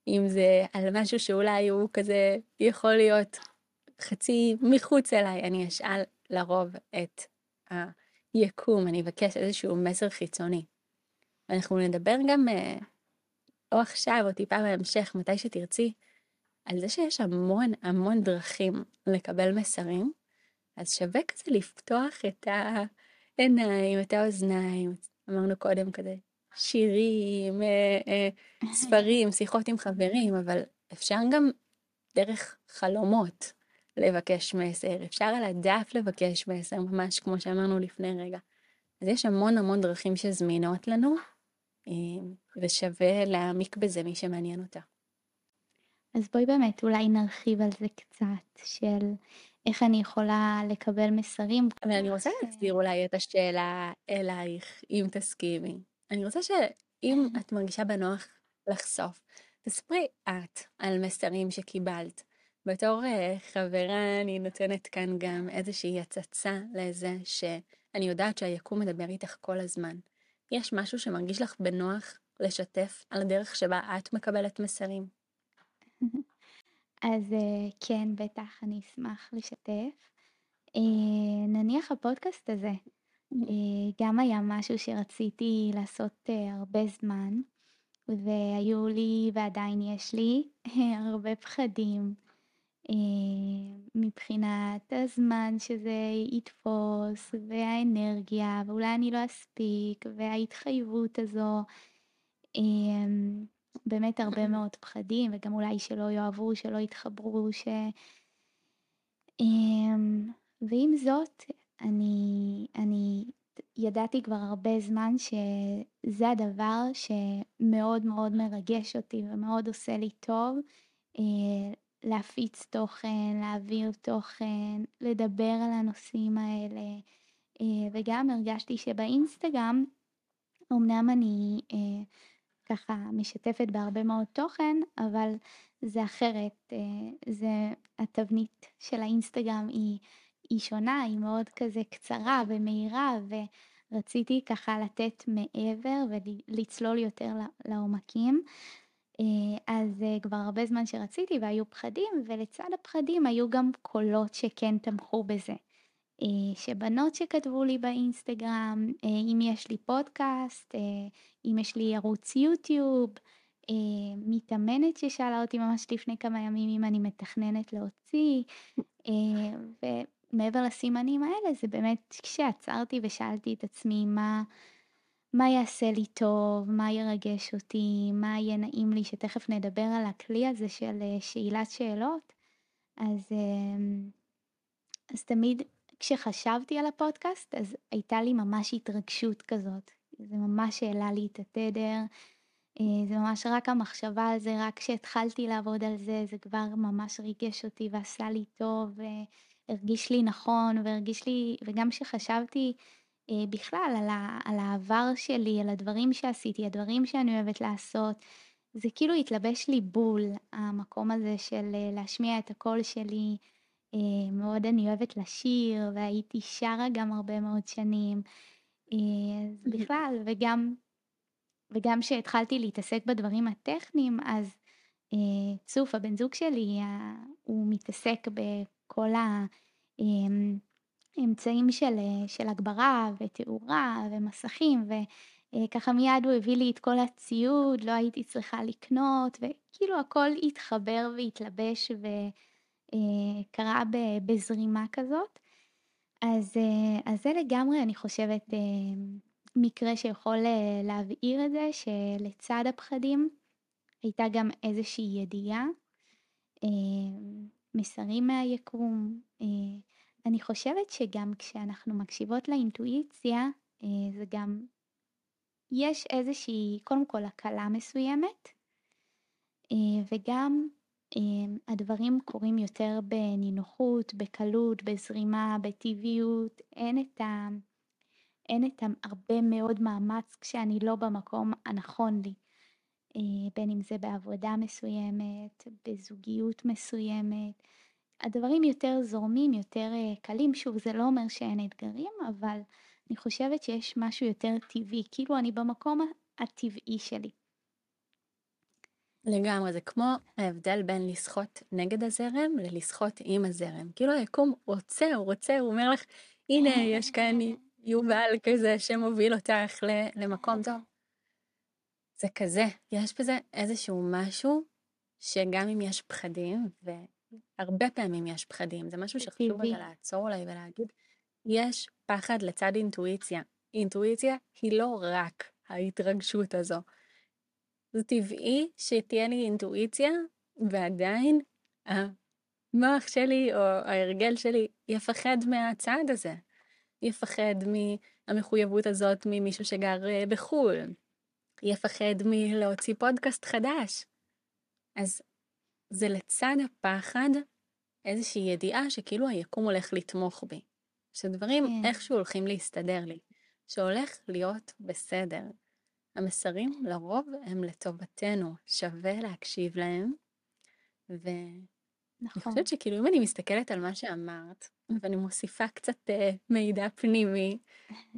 אם זה על משהו שאולי הוא כזה יכול להיות חצי מחוץ אליי, אני אשאל לרוב את היקום, אני אבקש איזשהו מסר חיצוני. אנחנו נדבר גם, אה, או עכשיו או טיפה בהמשך, מתי שתרצי, על זה שיש המון המון דרכים לקבל מסרים, אז שווה כזה לפתוח את העיניים, את האוזניים, אמרנו קודם כזה, שירים, אה, אה, ספרים, שיחות עם חברים, אבל אפשר גם דרך חלומות לבקש מסר, אפשר על הדף לבקש מסר, ממש כמו שאמרנו לפני רגע. אז יש המון המון דרכים שזמינות לנו, אה, ושווה להעמיק בזה מי שמעניין אותה. אז בואי באמת אולי נרחיב על זה קצת, של איך אני יכולה לקבל מסרים. אבל אני רוצה להסביר אולי את השאלה אלייך, אם תסכימי. אני רוצה שאם את מרגישה בנוח לחשוף, תספרי את על מסרים שקיבלת. בתור uh, חברה אני נותנת כאן גם איזושהי הצצה לזה שאני יודעת שהיקום מדבר איתך כל הזמן. יש משהו שמרגיש לך בנוח לשתף על הדרך שבה את מקבלת מסרים? אז אה, כן, בטח, אני אשמח לשתף. אה, נניח הפודקאסט הזה, אה, גם היה משהו שרציתי לעשות הרבה זמן, והיו לי ועדיין יש לי [laughs] הרבה פחדים מבחינת הזמן שזה יתפוס, והאנרגיה, ואולי אני לא אספיק, וההתחייבות הזו. באמת הרבה מאוד פחדים, וגם אולי שלא יאהבו, שלא יתחברו, ש... אמ, ועם זאת, אני, אני ידעתי כבר הרבה זמן שזה הדבר שמאוד מאוד מרגש אותי ומאוד עושה לי טוב, אה, להפיץ תוכן, להעביר תוכן, לדבר על הנושאים האלה, אה, וגם הרגשתי שבאינסטגרם, אמנם אני אה, ככה משתפת בהרבה מאוד תוכן, אבל זה אחרת, אה, זה התבנית של האינסטגרם היא, היא שונה, היא מאוד כזה קצרה ומהירה, ורציתי ככה לתת מעבר ולצלול יותר לעומקים. אז כבר הרבה זמן שרציתי והיו פחדים, ולצד הפחדים היו גם קולות שכן תמכו בזה. אה, שבנות שכתבו לי באינסטגרם, אה, אם יש לי פודקאסט, אה, אם יש לי ערוץ יוטיוב, מתאמנת ששאלה אותי ממש לפני כמה ימים אם אני מתכננת להוציא, ומעבר לסימנים האלה זה באמת כשעצרתי ושאלתי את עצמי מה, מה יעשה לי טוב, מה ירגש אותי, מה יהיה נעים לי, שתכף נדבר על הכלי הזה של שאלת שאלות, אז, אז תמיד כשחשבתי על הפודקאסט, אז הייתה לי ממש התרגשות כזאת. זה ממש העלה לי את התדר. אה, זה ממש רק המחשבה על זה, רק כשהתחלתי לעבוד על זה, זה כבר ממש ריגש אותי ועשה לי טוב, והרגיש לי נכון, והרגיש לי, וגם כשחשבתי אה, בכלל על, ה, על העבר שלי, על הדברים שעשיתי, הדברים שאני אוהבת לעשות, זה כאילו התלבש לי בול, המקום הזה של אה, להשמיע את הקול שלי, אה, מאוד אני אוהבת לשיר, והייתי שרה גם הרבה מאוד שנים. אה, אז [laughs] בכלל, וגם, וגם כשהתחלתי להתעסק בדברים הטכניים, אז אה, צוף, הבן זוג שלי, הוא מתעסק בכל האמצעים של, של הגברה ותאורה ומסכים, וככה מיד הוא הביא לי את כל הציוד, לא הייתי צריכה לקנות, וכאילו הכל התחבר והתלבש ו... אה, קרה בזרימה כזאת. אז, אה, אז זה לגמרי, אני חושבת, אה, מקרה שיכול להבהיר את זה, שלצד הפחדים הייתה גם איזושהי ידיעה, מסרים מהיקום. אני חושבת שגם כשאנחנו מקשיבות לאינטואיציה, זה גם, יש איזושהי, קודם כל הקלה מסוימת, וגם הדברים קורים יותר בנינוחות, בקלות, בזרימה, בטבעיות, אין את ה... אין את הרבה מאוד מאמץ כשאני לא במקום הנכון לי. אה, בין אם זה בעבודה מסוימת, בזוגיות מסוימת. הדברים יותר זורמים, יותר אה, קלים. שוב, זה לא אומר שאין אתגרים, אבל אני חושבת שיש משהו יותר טבעי, כאילו אני במקום הטבעי שלי. לגמרי, זה כמו ההבדל בין לשחות נגד הזרם ללשחות עם הזרם. כאילו היקום רוצה, הוא רוצה, הוא אומר לך, הנה, יש כאן יובל כזה שמוביל אותך למקום טוב. זה כזה, יש בזה איזשהו משהו שגם אם יש פחדים, והרבה פעמים יש פחדים, זה משהו שחשוב רגע לעצור אולי ולהגיד, יש פחד לצד אינטואיציה. אינטואיציה היא לא רק ההתרגשות הזו. זה טבעי שתהיה לי אינטואיציה, ועדיין המוח שלי או ההרגל שלי יפחד מהצעד הזה. יפחד מהמחויבות הזאת ממישהו שגר אה, בחו"ל. יפחד מלהוציא פודקאסט חדש. אז זה לצד הפחד איזושהי ידיעה שכאילו היקום הולך לתמוך בי. שדברים כן. איכשהו הולכים להסתדר לי. שהולך להיות בסדר. המסרים לרוב הם לטובתנו, שווה להקשיב להם. ואני נכון. חושבת שכאילו אם אני מסתכלת על מה שאמרת, ואני מוסיפה קצת uh, מידע פנימי,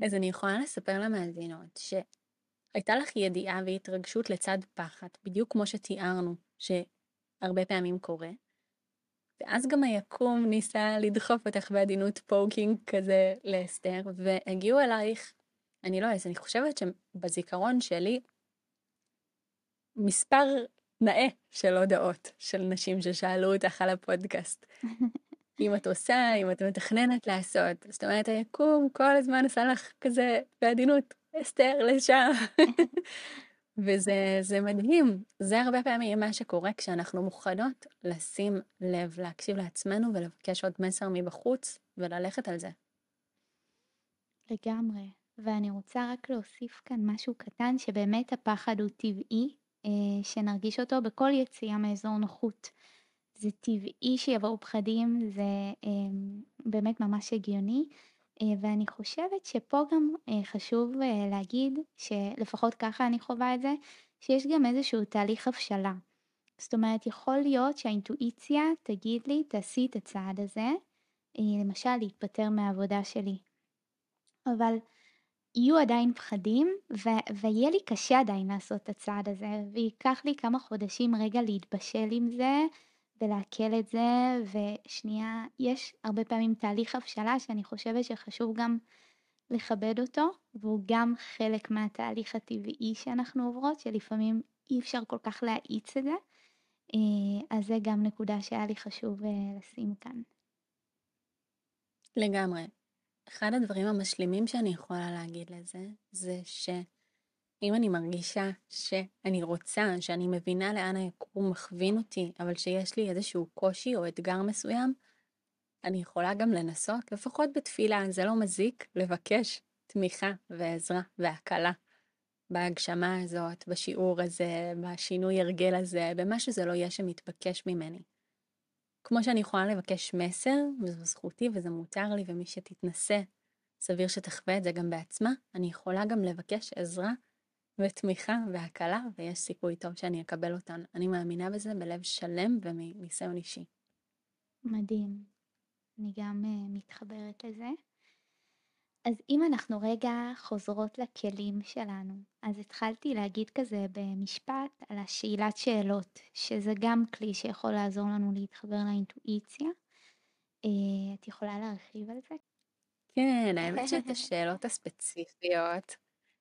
אז אני יכולה לספר למאזינות שהייתה לך ידיעה והתרגשות לצד פחד, בדיוק כמו שתיארנו, שהרבה פעמים קורה. ואז גם היקום ניסה לדחוף אותך בעדינות poking כזה לאסתר, והגיעו אלייך אני לא יודעת, אני חושבת שבזיכרון שלי, מספר נאה של הודעות של נשים ששאלו אותך על הפודקאסט. [laughs] אם את עושה, אם את מתכננת לעשות. זאת אומרת, היקום כל הזמן עשה לך כזה בעדינות, אסתר לשם. [laughs] וזה מדהים. זה הרבה פעמים מה שקורה כשאנחנו מוכנות לשים לב, להקשיב לעצמנו ולבקש עוד מסר מבחוץ וללכת על זה. לגמרי. ואני רוצה רק להוסיף כאן משהו קטן, שבאמת הפחד הוא טבעי, אה, שנרגיש אותו בכל יציאה מאזור נוחות. זה טבעי שיבואו פחדים, זה אה, באמת ממש הגיוני. אה, ואני חושבת שפה גם חשוב להגיד, שלפחות ככה אני חווה את זה, שיש גם איזשהו תהליך הבשלה. זאת אומרת, יכול להיות שהאינטואיציה תגיד לי, תעשי את הצעד הזה, למשל להתפטר מהעבודה שלי. אבל יהיו עדיין פחדים, ו- ויהיה לי קשה עדיין לעשות את הצעד הזה, וייקח לי כמה חודשים רגע להתבשל עם זה, ולעכל את זה, ושנייה, יש הרבה פעמים תהליך הבשלה שאני חושבת שחשוב גם לכבד אותו, והוא גם חלק מהתהליך הטבעי שאנחנו עוברות, שלפעמים אי אפשר כל כך להאיץ את זה, אה, אז זה גם נקודה שהיה לי חשוב אה, לשים כאן. לגמרי. אחד הדברים המשלימים שאני יכולה להגיד לזה, זה ש... אם אני מרגישה שאני רוצה, שאני מבינה לאן היקום מכווין אותי, אבל שיש לי איזשהו קושי או אתגר מסוים, אני יכולה גם לנסות, לפחות בתפילה, זה לא מזיק, לבקש תמיכה ועזרה והקלה בהגשמה הזאת, בשיעור הזה, בשינוי הרגל הזה, במה שזה לא יהיה שמתבקש ממני. כמו שאני יכולה לבקש מסר, וזו זכותי וזה מותר לי, ומי שתתנסה, סביר שתחווה את זה גם בעצמה, אני יכולה גם לבקש עזרה ותמיכה והקלה, ויש סיכוי טוב שאני אקבל אותן. אני מאמינה בזה בלב שלם ומניסיון אישי. מדהים. אני גם uh, מתחברת לזה. אז אם אנחנו רגע חוזרות לכלים שלנו, אז התחלתי להגיד כזה במשפט על השאלת שאלות, שזה גם כלי שיכול לעזור לנו להתחבר לאינטואיציה. Uh, את יכולה להרחיב על זה? כן, האמת שאת [laughs] השאלות הספציפיות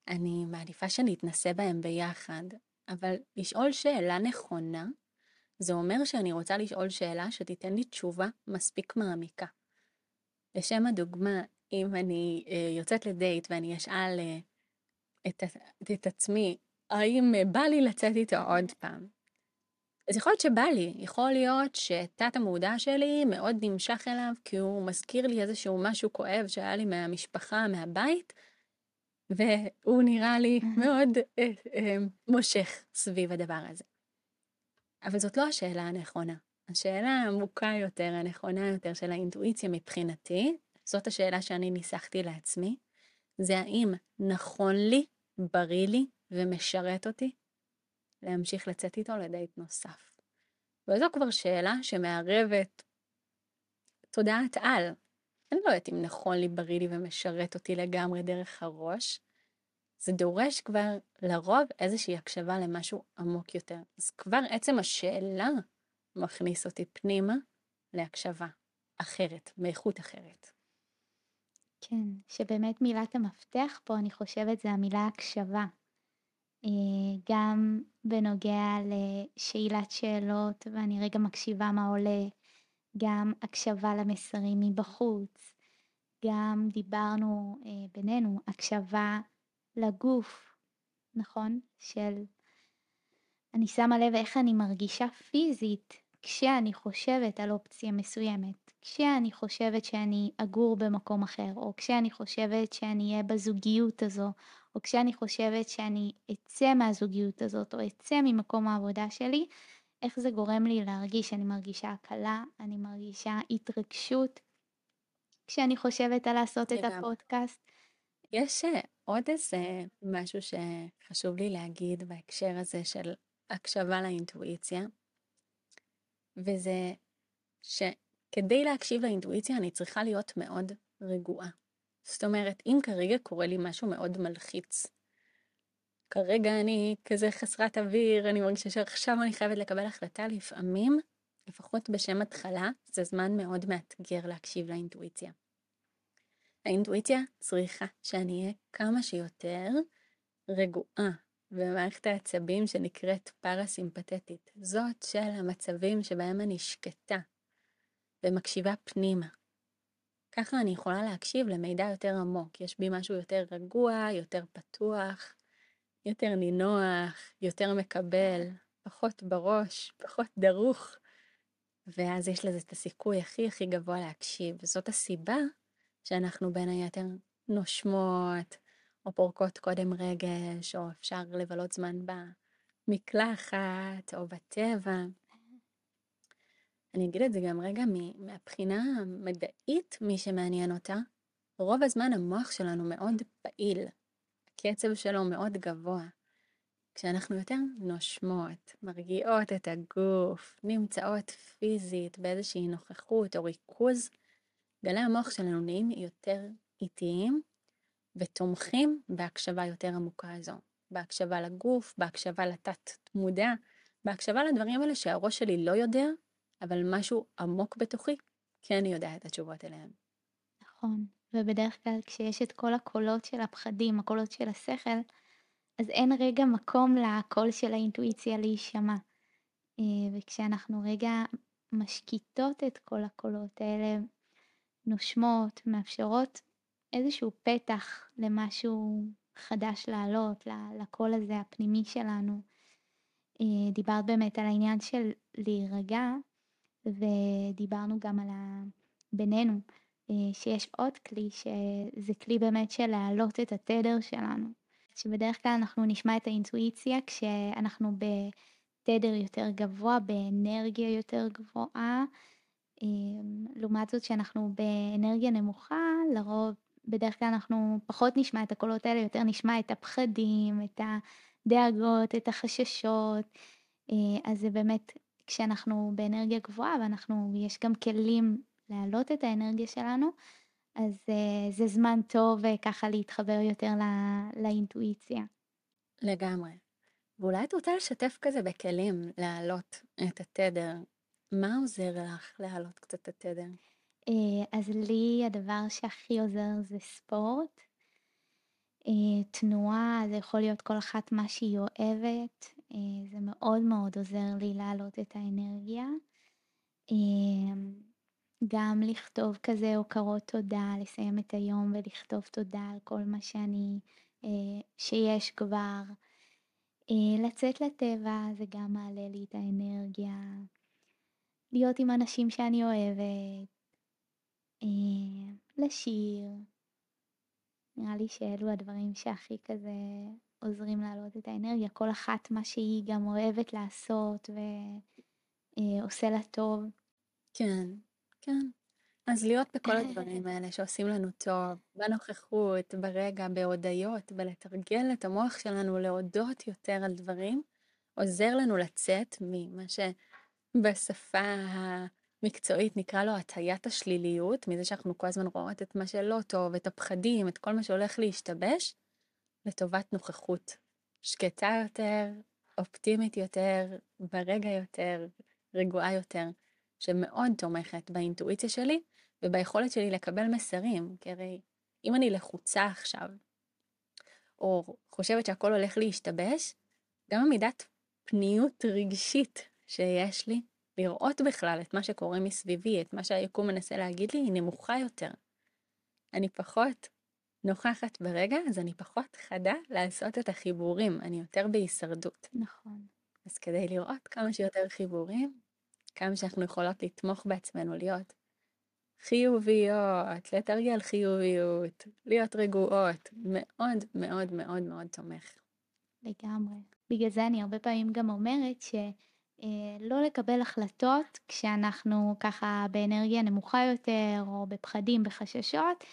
אני מעדיפה שנתנסה בהם ביחד, אבל לשאול שאלה נכונה, זה אומר שאני רוצה לשאול שאלה שתיתן לי תשובה מספיק מעמיקה. לשם הדוגמה, אם אני אה, יוצאת לדייט ואני אשאל אה, את, את עצמי, האם בא לי לצאת איתו עוד פעם? אז יכול להיות שבא לי, יכול להיות שתת המודע שלי מאוד נמשך אליו כי הוא מזכיר לי איזשהו משהו כואב שהיה לי מהמשפחה, מהבית, והוא נראה לי מאוד אה, אה, מושך סביב הדבר הזה. אבל זאת לא השאלה הנכונה. השאלה העמוקה יותר, הנכונה יותר של האינטואיציה מבחינתי, זאת השאלה שאני ניסחתי לעצמי, זה האם נכון לי, בריא לי ומשרת אותי להמשיך לצאת איתו לדייט נוסף. וזו כבר שאלה שמערבת תודעת על, אני לא יודעת אם נכון לי, בריא לי ומשרת אותי לגמרי דרך הראש. זה דורש כבר לרוב איזושהי הקשבה למשהו עמוק יותר. אז כבר עצם השאלה מכניס אותי פנימה להקשבה אחרת, מאיכות אחרת. כן, שבאמת מילת המפתח פה, אני חושבת, זה המילה הקשבה. אה, גם בנוגע לשאלת שאלות, ואני רגע מקשיבה מה עולה, גם הקשבה למסרים מבחוץ, גם דיברנו אה, בינינו, הקשבה לגוף, נכון? של אני שמה לב איך אני מרגישה פיזית כשאני חושבת על אופציה מסוימת, כשאני חושבת שאני אגור במקום אחר, או כשאני חושבת שאני אהיה בזוגיות הזו, או כשאני חושבת שאני אצא מהזוגיות הזאת, או אצא ממקום העבודה שלי, איך זה גורם לי להרגיש שאני מרגישה הקלה, אני מרגישה התרגשות כשאני חושבת על לעשות את הפודקאסט. יש אה, עוד איזה משהו שחשוב לי להגיד בהקשר הזה של הקשבה לאינטואיציה, וזה שכדי להקשיב לאינטואיציה אני צריכה להיות מאוד רגועה. זאת אומרת, אם כרגע קורה לי משהו מאוד מלחיץ, כרגע אני כזה חסרת אוויר, אני מרגישה שעכשיו אני חייבת לקבל החלטה, לפעמים, לפחות בשם התחלה, זה זמן מאוד מאתגר להקשיב לאינטואיציה. האינטואיציה צריכה שאני אהיה כמה שיותר רגועה במערכת העצבים שנקראת פרסימפטית. זאת של המצבים שבהם אני שקטה ומקשיבה פנימה. ככה אני יכולה להקשיב למידע יותר עמוק, יש בי משהו יותר רגוע, יותר פתוח, יותר נינוח, יותר מקבל, פחות בראש, פחות דרוך, ואז יש לזה את הסיכוי הכי הכי גבוה להקשיב. וזאת הסיבה שאנחנו בין היתר נושמות, או פורקות קודם רגש, או אפשר לבלות זמן במקלחת, או בטבע. אני אגיד את זה גם רגע מהבחינה המדעית, מי שמעניין אותה, רוב הזמן המוח שלנו מאוד פעיל, הקצב שלו מאוד גבוה. כשאנחנו יותר נושמות, מרגיעות את הגוף, נמצאות פיזית באיזושהי נוכחות או ריכוז, גלי המוח שלנו נהיים יותר איטיים ותומכים בהקשבה יותר עמוקה הזו. בהקשבה לגוף, בהקשבה לתת מודע, בהקשבה לדברים האלה שהראש שלי לא יודע, אבל משהו עמוק בתוכי כן יודע את התשובות אליהם. נכון, ובדרך כלל כשיש את כל הקולות של הפחדים, הקולות של השכל, אז אין רגע מקום לקול של האינטואיציה להישמע. אה, וכשאנחנו רגע משקיטות את כל הקולות האלה, נושמות, מאפשרות איזשהו פתח למשהו חדש לעלות, לקול הזה הפנימי שלנו. אה, דיברת באמת על העניין של להירגע, ודיברנו גם על ה... בינינו, אה, שיש עוד כלי, שזה כלי באמת של להעלות את התדר שלנו. שבדרך כלל אנחנו נשמע את האינטואיציה כשאנחנו בתדר יותר גבוה, באנרגיה יותר גבוהה. אמ, לעומת זאת שאנחנו באנרגיה נמוכה, לרוב, בדרך כלל אנחנו פחות נשמע את הקולות האלה, יותר נשמע את הפחדים, את הדאגות, את החששות. אה, אז זה באמת כשאנחנו באנרגיה גבוהה ואנחנו, יש גם כלים להעלות את האנרגיה שלנו, אז uh, זה זמן טוב uh, ככה להתחבר יותר לא, לאינטואיציה. לגמרי. ואולי את רוצה לשתף כזה בכלים להעלות את התדר. מה עוזר לך להעלות קצת את התדר? Uh, אז לי הדבר שהכי עוזר זה ספורט. תנועה, זה יכול להיות כל אחת מה שהיא אוהבת. Uh, זה מאוד מאוד עוזר לי להעלות את האנרגיה. Uh, גם לכתוב כזה הוקרות תודה, לסיים את היום ולכתוב תודה על כל מה שאני, אה, שיש כבר. אה, לצאת לטבע זה גם מעלה לי את האנרגיה. להיות עם אנשים שאני אוהבת. אה, לשיר. נראה לי שאלו הדברים שהכי כזה עוזרים להעלות את האנרגיה. כל אחת מה שהיא גם אוהבת לעשות ועושה לה טוב. כן, כן. אז להיות בכל [laughs] הדברים האלה שעושים לנו טוב, בנוכחות, ברגע, בהודיות, בלתרגל את המוח שלנו להודות יותר על דברים, עוזר לנו לצאת ממה שבשפה המקצועית נקרא לו הטיית השליליות, מזה שאנחנו כל הזמן רואות את מה שלא טוב, את הפחדים, את כל מה שהולך להשתבש, לטובת נוכחות שקטה יותר, אופטימית יותר, ברגע יותר, רגועה יותר. שמאוד תומכת באינטואיציה שלי וביכולת שלי לקבל מסרים, כי הרי אם אני לחוצה עכשיו, או חושבת שהכל הולך להשתבש, גם המידת פניות רגשית שיש לי, לראות בכלל את מה שקורה מסביבי, את מה שהיקום מנסה להגיד לי, היא נמוכה יותר. אני פחות נוכחת ברגע, אז אני פחות חדה לעשות את החיבורים, אני יותר בהישרדות. נכון. אז כדי לראות כמה שיותר חיבורים, כמה שאנחנו יכולות לתמוך בעצמנו, להיות חיוביות, לתרגל חיוביות, להיות רגועות, מאוד מאוד מאוד מאוד תומך. לגמרי. בגלל זה אני הרבה פעמים גם אומרת שלא אה, לקבל החלטות כשאנחנו ככה באנרגיה נמוכה יותר, או בפחדים, בחששות,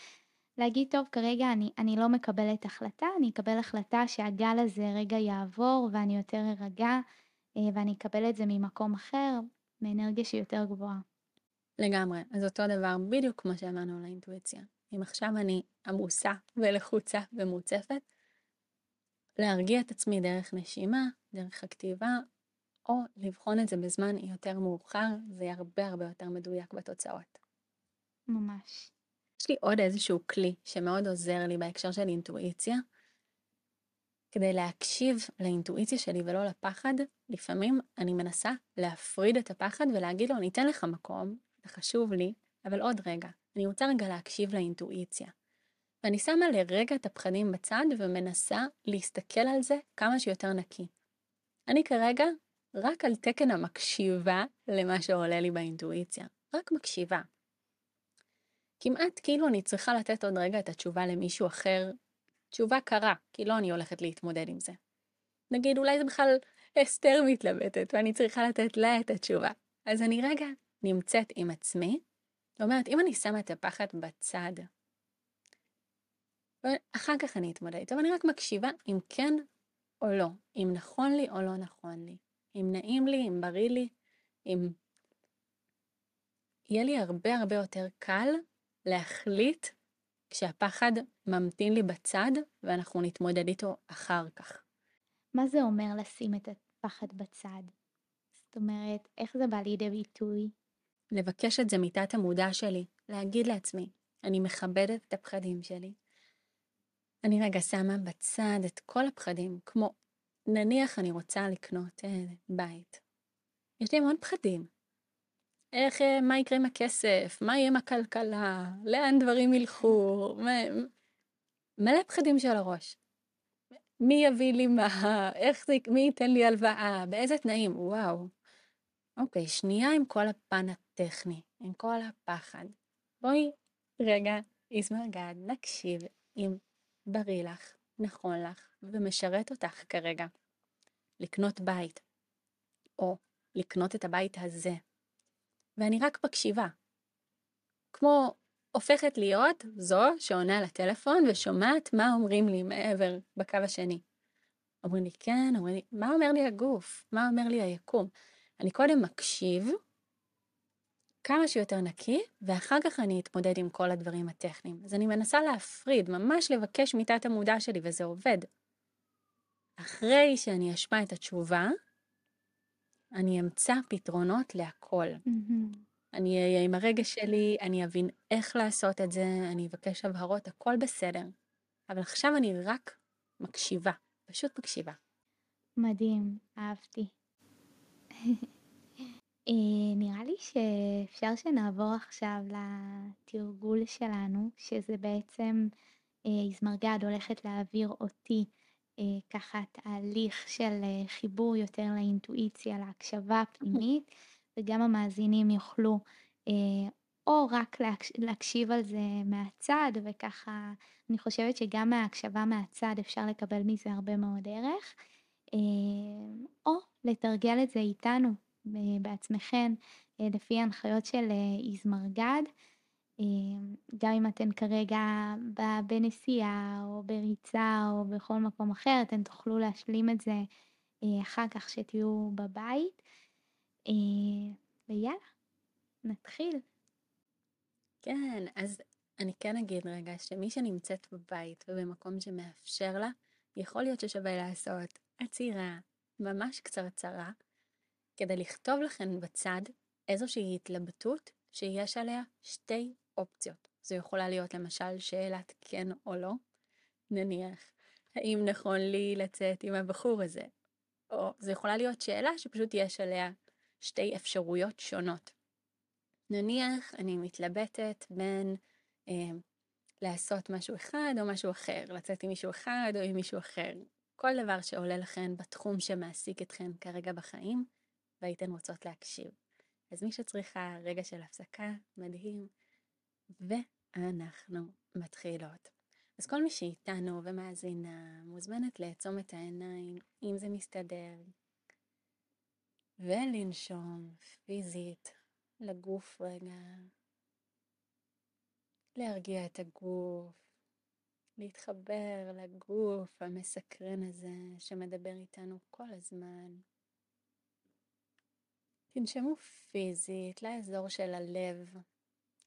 להגיד, טוב, כרגע אני, אני לא מקבלת החלטה, אני אקבל החלטה שהגל הזה רגע יעבור ואני יותר ארגע, אה, ואני אקבל את זה ממקום אחר, מאנרגיה שהיא יותר גבוהה. לגמרי. אז אותו דבר בדיוק כמו שאמרנו על האינטואיציה. אם עכשיו אני עמוסה ולחוצה ומוצפת, להרגיע את עצמי דרך נשימה, דרך הכתיבה, או לבחון את זה בזמן יותר מאוחר, זה יהיה הרבה הרבה יותר מדויק בתוצאות. ממש. יש לי עוד איזשהו כלי שמאוד עוזר לי בהקשר של אינטואיציה, כדי להקשיב לאינטואיציה שלי ולא לפחד, לפעמים אני מנסה להפריד את הפחד ולהגיד לו, אני אתן לך מקום, זה חשוב לי, אבל עוד רגע, אני רוצה רגע להקשיב לאינטואיציה. ואני שמה לרגע את הפחדים בצד ומנסה להסתכל על זה כמה שיותר נקי. אני כרגע רק על תקן המקשיבה למה שעולה לי באינטואיציה. רק מקשיבה. כמעט כאילו אני צריכה לתת עוד רגע את התשובה למישהו אחר תשובה קרה, כי לא אני הולכת להתמודד עם זה. נגיד אולי זה בכלל אסתר מתלבטת ואני צריכה לתת לה את התשובה. אז אני רגע נמצאת עם עצמי, אומרת, אם אני שמה את הפחד בצד, אחר כך אני אתמודד איתו, ואני רק מקשיבה אם כן או לא, אם נכון לי או לא נכון לי, אם נעים לי, אם בריא לי, אם... יהיה לי הרבה הרבה יותר קל להחליט כשהפחד ממתין לי בצד ואנחנו נתמודד איתו אחר כך. מה זה אומר לשים את הפחד בצד? זאת אומרת, איך זה בא לידי ביטוי? לבקש את זה מתת המודע שלי, להגיד לעצמי, אני מכבדת את הפחדים שלי. אני רגע שמה בצד את כל הפחדים, כמו נניח אני רוצה לקנות אה, בית. יש לי המון פחדים. איך, אה, מה יקרה עם הכסף? מה יהיה עם הכלכלה? לאן דברים ילכו? מלא פחדים של הראש. מי יביא לי מה? איך זה, מי ייתן לי הלוואה? באיזה תנאים? וואו. אוקיי, שנייה עם כל הפן הטכני, עם כל הפחד. בואי רגע, איזמר גד, נקשיב אם בריא לך, נכון לך ומשרת אותך כרגע. לקנות בית, או לקנות את הבית הזה. ואני רק מקשיבה. כמו הופכת להיות זו שעונה לטלפון ושומעת מה אומרים לי מעבר בקו השני. אומרים לי כן, אומרים לי, מה אומר לי הגוף? מה אומר לי היקום? אני קודם מקשיב, כמה שיותר נקי, ואחר כך אני אתמודד עם כל הדברים הטכניים. אז אני מנסה להפריד, ממש לבקש מתת המודע שלי, וזה עובד. אחרי שאני אשמע את התשובה, אני אמצא פתרונות להכל. Mm-hmm. אני אהיה עם הרגש שלי, אני אבין איך לעשות את זה, אני אבקש הבהרות, הכל בסדר. אבל עכשיו אני רק מקשיבה, פשוט מקשיבה. מדהים, אהבתי. אה, נראה לי שאפשר שנעבור עכשיו לתרגול שלנו, שזה בעצם איזמרגד אה, הולכת להעביר אותי ככה תהליך של חיבור יותר לאינטואיציה, להקשבה הפנימית, וגם המאזינים יוכלו או רק להקשיב על זה מהצד, וככה אני חושבת שגם מההקשבה מהצד אפשר לקבל מזה הרבה מאוד ערך, או לתרגל את זה איתנו בעצמכן אה, לפי ההנחיות של אה, איזמרגד. אה, גם אם אתן כרגע בנסיעה או בריצה או בכל מקום אחר, אתן תוכלו להשלים את זה אחר כך שתהיו בבית. ויאללה, נתחיל. כן, אז אני כן אגיד רגע שמי שנמצאת בבית ובמקום שמאפשר לה, יכול להיות ששווה לעשות עצירה ממש קצרצרה, כדי לכתוב לכן בצד איזושהי התלבטות שיש עליה שתי אופציות. זו יכולה להיות למשל שאלת כן או לא, נניח, האם נכון לי לצאת עם הבחור הזה? או זו יכולה להיות שאלה שפשוט יש עליה שתי אפשרויות שונות. נניח אני מתלבטת בין אה, לעשות משהו אחד או משהו אחר, לצאת עם מישהו אחד או עם מישהו אחר. כל דבר שעולה לכן בתחום שמעסיק אתכן כרגע בחיים, והייתן רוצות להקשיב. אז מי שצריכה רגע של הפסקה, מדהים, ואנחנו מתחילות. אז כל מי שאיתנו ומאזינה מוזמנת לעצום את העיניים, אם זה מסתדר, ולנשום פיזית לגוף רגע, להרגיע את הגוף, להתחבר לגוף המסקרן הזה שמדבר איתנו כל הזמן. תנשמו פיזית לאזור של הלב,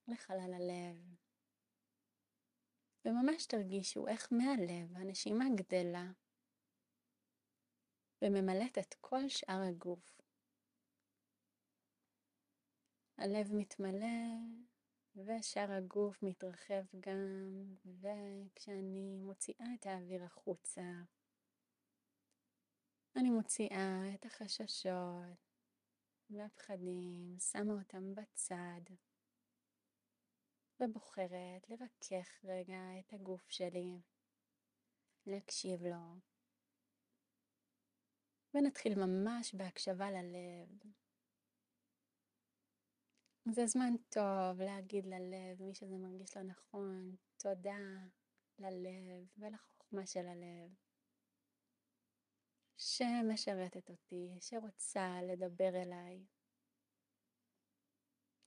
לחלל הלב. וממש תרגישו איך מהלב הנשימה גדלה וממלאת את כל שאר הגוף. הלב מתמלא ושאר הגוף מתרחב גם, וכשאני מוציאה את האוויר החוצה, אני מוציאה את החששות, והפחדים, שמה אותם בצד, ובוחרת לרכך רגע את הגוף שלי, להקשיב לו, ונתחיל ממש בהקשבה ללב. זה זמן טוב להגיד ללב, מי שזה מרגיש לא נכון, תודה ללב ולחוכמה של הלב. שמשרתת אותי, שרוצה לדבר אליי.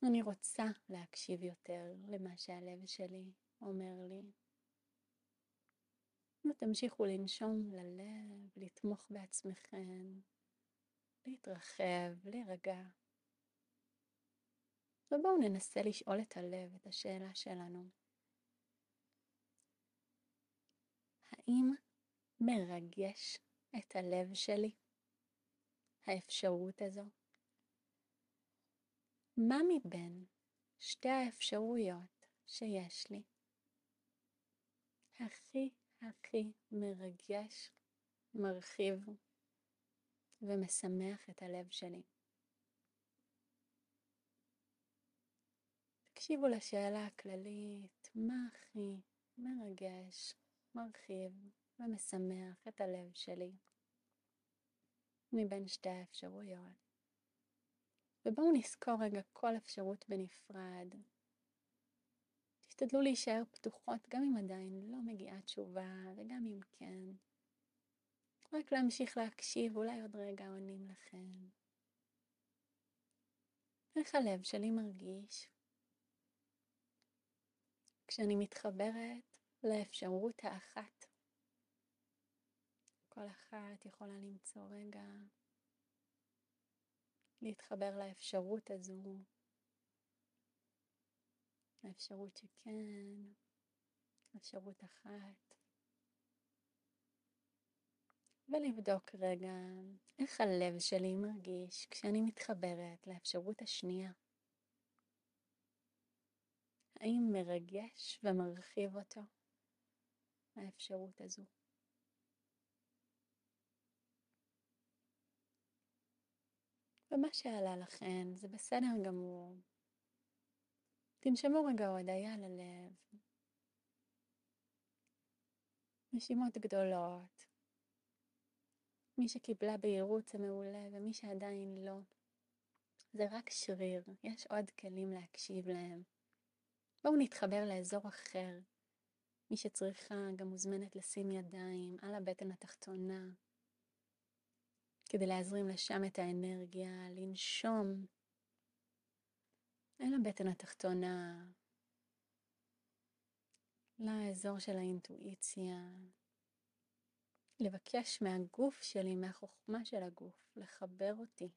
אני רוצה להקשיב יותר למה שהלב שלי אומר לי. ותמשיכו לנשום ללב, לתמוך בעצמכם, להתרחב, להירגע. ובואו ננסה לשאול את הלב את השאלה שלנו. האם מרגש את הלב שלי האפשרות הזו? מה מבין שתי האפשרויות שיש לי הכי הכי מרגש, מרחיב ומשמח את הלב שלי? תקשיבו לשאלה הכללית, מה הכי מרגש, מרחיב ומשמח את הלב שלי מבין שתי האפשרויות. ובואו נזכור רגע כל אפשרות בנפרד. תשתדלו להישאר פתוחות גם אם עדיין לא מגיעה תשובה וגם אם כן. רק להמשיך להקשיב, אולי עוד רגע עונים לכם. איך הלב שלי מרגיש כשאני מתחברת לאפשרות האחת. כל אחת יכולה למצוא רגע להתחבר לאפשרות הזו, האפשרות שכן, אפשרות אחת, ולבדוק רגע איך הלב שלי מרגיש כשאני מתחברת לאפשרות השנייה. האם מרגש ומרחיב אותו האפשרות הזו? ומה שעלה לכן זה בסדר גמור. תנשמו רגע הודיה ללב. נשימות גדולות. מי שקיבלה בהירות זה מעולה, ומי שעדיין לא, זה רק שריר, יש עוד כלים להקשיב להם. בואו נתחבר לאזור אחר. מי שצריכה גם מוזמנת לשים ידיים על הבטן התחתונה, כדי להזרים לשם את האנרגיה, לנשום. אל הבטן התחתונה, לאזור של האינטואיציה, לבקש מהגוף שלי, מהחוכמה של הגוף, לחבר אותי